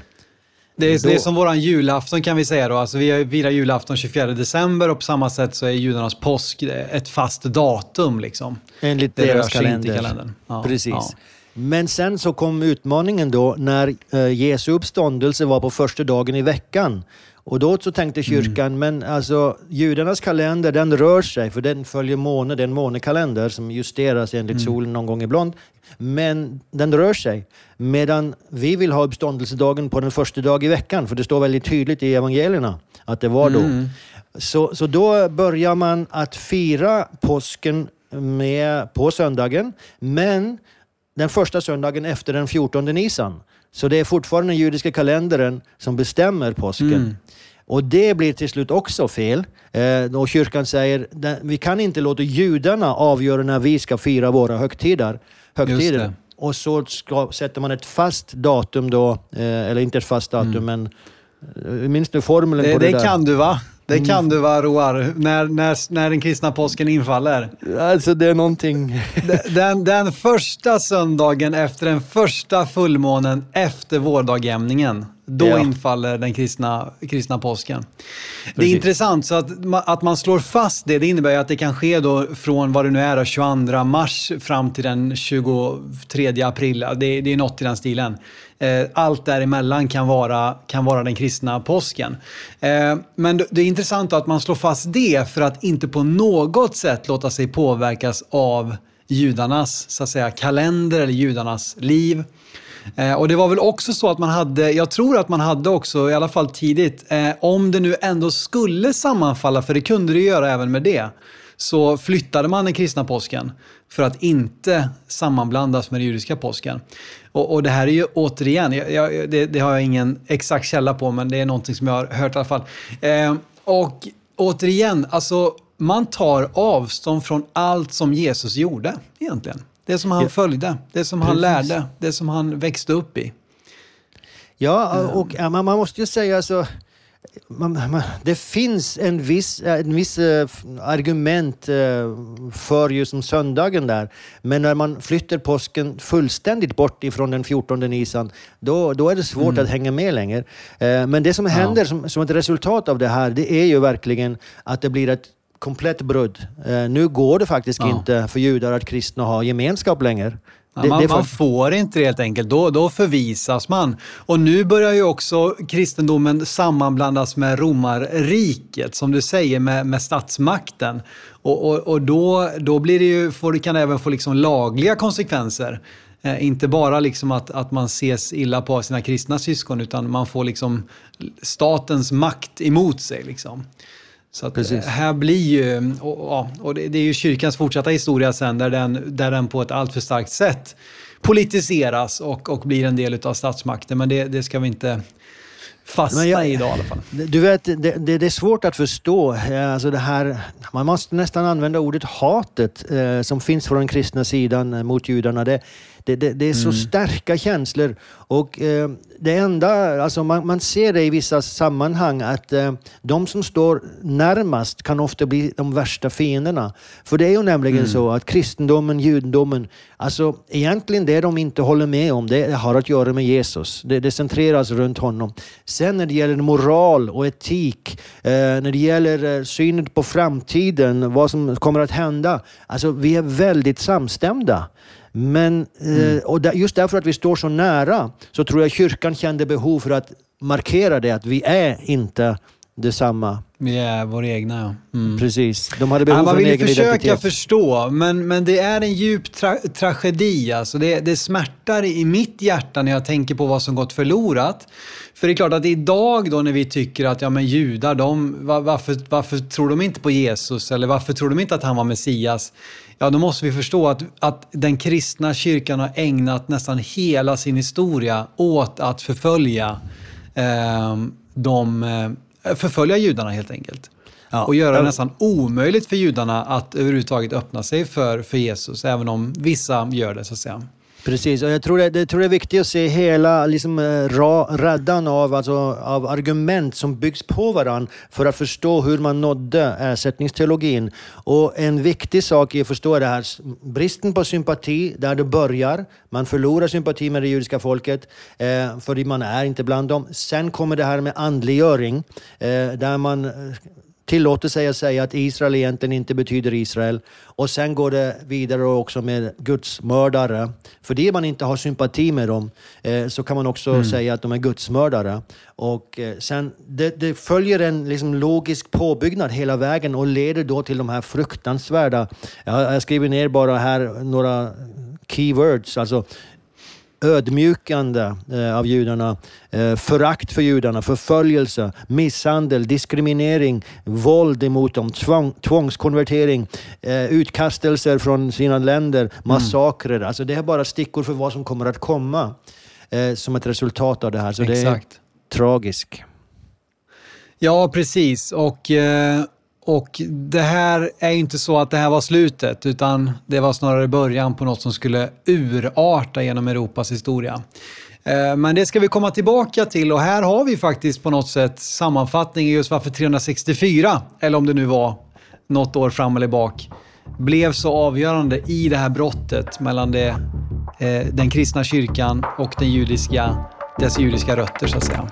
Det är, det är som våran julafton kan vi säga då. Alltså vi firar julafton 24 december och på samma sätt så är judarnas påsk ett fast datum. Liksom. Enligt det deras kalender. kalendern. Ja, Precis. Ja. Men sen så kom utmaningen då när eh, Jesu uppståndelse var på första dagen i veckan. Och då så tänkte mm. kyrkan, mm. men alltså judarnas kalender den rör sig, för den följer måne, det är en månekalender som justeras enligt mm. solen någon gång ibland. Men den rör sig. Medan vi vill ha uppståndelsedagen på den första dag i veckan, för det står väldigt tydligt i evangelierna att det var då. Mm. Så, så då börjar man att fira påsken med, på söndagen, men den första söndagen efter den 14 Nisan. Så det är fortfarande den judiska kalendern som bestämmer påsken. Mm. Och det blir till slut också fel. Eh, och kyrkan säger vi kan inte låta judarna avgöra när vi ska fira våra högtider. högtider. Och så ska, sätter man ett fast datum då, eh, eller inte ett fast datum, mm. men eh, minns du formeln det, på det, det där? Det kan du va? Det kan mm. du va, Roar? När, när, när den kristna påsken infaller? Alltså det är någonting... Den, den första söndagen efter den första fullmånen efter vårdagjämningen. Då ja. infaller den kristna, kristna påsken. Precis. Det är intressant, så att, att man slår fast det, det innebär att det kan ske då från vad det nu är, 22 mars fram till den 23 april. Det, det är något i den stilen. Eh, allt däremellan kan vara, kan vara den kristna påsken. Eh, men det är intressant att man slår fast det för att inte på något sätt låta sig påverkas av judarnas så att säga, kalender eller judarnas liv. Eh, och det var väl också så att man hade, jag tror att man hade också, i alla fall tidigt, om det nu ändå skulle sammanfalla, för det kunde det göra även med det, så flyttade man den kristna påsken för att inte sammanblandas med den judiska påsken. Och, och det här är ju återigen, jag, jag, det, det, har jag ingen exakt källa på, men det är någonting som jag har hört i alla fall. Eh, och återigen, alltså man tar avstånd från allt som Jesus gjorde egentligen. Det som han ja. följde, det som han lärde, det som han växte upp i. Ja, och man måste ju säga så man, man, det finns en viss, en viss uh, argument uh, för just som söndagen där. Men när man flyttar påsken fullständigt bort ifrån den 14 nisan, då, då är det svårt mm. att hänga med längre. Men det som händer ja. som, som ett resultat av det här, det är ju verkligen att det blir ett komplett brudd. nu går det faktiskt ja. inte för judar att kristna har gemenskap längre. Det, man, det man, får inte det helt enkelt. Då, då förvisas man. Och nu börjar ju också kristendomen sammanblandas med romarriket, som du säger, med, med statsmakten. Och, och, och då, då blir det ju, får, kan det även få liksom lagliga konsekvenser. Eh, inte bara liksom att, att man ses illa på sina kristna syskon utan man får liksom statens makt emot sig. Liksom. Så eh, här blir ju, och, och det, det, är ju kyrkans fortsatta historia sen där den, där den på ett alltför starkt sätt politiseras och, och blir en del av statsmakten. Men det, det ska vi inte fastna jag, i idag i alla fall. Du vet, det, det, det, är svårt att förstå. Eh, alltså det här, man måste nästan använda ordet hatet eh, som finns från den kristna sidan eh, mot judarna. Det, det, det, det är så mm. starka känslor. Och eh, det enda, alltså man, man, ser det i vissa sammanhang att eh, de som står närmast kan ofta bli de värsta fienderna. För det är ju nämligen mm. så att kristendomen, judendomen, alltså egentligen det de inte håller med om, det har att göra med Jesus. Det, det centreras runt honom. Sen när det gäller moral och etik, eh, när det gäller eh, synen på framtiden, vad som kommer att hända. Alltså vi är väldigt samstämda. Men, eh, mm. och just därför att vi står så nära så tror jag kyrkan kände behov för att markera det, att vi är inte detsamma. Vi är vår egna, ja. Mm. Precis. De hade behov ja, Man vill egen försöka identitet. förstå, men, men det är en djup tra tragedi. Alltså det, det smärtar i mitt hjärta när jag tänker på vad som gått förlorat. För det är klart att idag då när vi tycker att ja, men judar, de, varför, varför tror de inte på Jesus? Eller varför tror de inte att han var Messias? Ja då måste vi förstå att, att den kristna kyrkan har ägnat nästan hela sin historia åt att förfölja, eh, de, förfölja judarna helt enkelt. Ja, och göra det nästan omöjligt för judarna att överhuvudtaget öppna sig för, för Jesus, även om vissa gör det så att säga. Precis, och jag tror det, det, tror det är viktigt att se hela liksom, eh, ra, raddan av, alltså, av argument som byggs på varandra för att förstå hur man nådde ersättningsteologin. Och en viktig sak är att förstå det här, bristen på sympati där det börjar. Man förlorar sympati med det judiska folket, eh, för man är inte bland dem. Sen kommer det här med andliggöring, eh, där man eh, tillåter sig att säga att Israel egentligen inte betyder Israel. Och sen går det vidare också med gudsmördare. För det man inte har sympati med dem eh, så kan man också mm. säga att de är gudsmördare. Och eh, sen, det, det, följer en liksom, logisk påbyggnad hela vägen och leder då till de här fruktansvärda, jag, jag skriver ner bara här några keywords, alltså ödmjukande eh, av judarna, eh, förakt för judarna, förföljelse, misshandel, diskriminering, våld emot dem, tvång, tvångskonvertering, eh, utkastelser från sina länder, mm. massakrer. Mm. Alltså det är bara stickor för vad som kommer att komma som ett resultat av det här. Så Exakt. det är tragiskt. Ja, precis. Och och det här är ju inte så att det här var slutet, utan det var snarare början på något som skulle urarta genom Europas historia. Eh, men det ska vi komma tillbaka till och här har vi faktiskt på något sätt sammanfattning just varför 364, eller om det nu var något år fram eller bak, blev så avgörande i det här brottet mellan det, eh, den kristna kyrkan och den judiska, dess judiska rötter så att säga.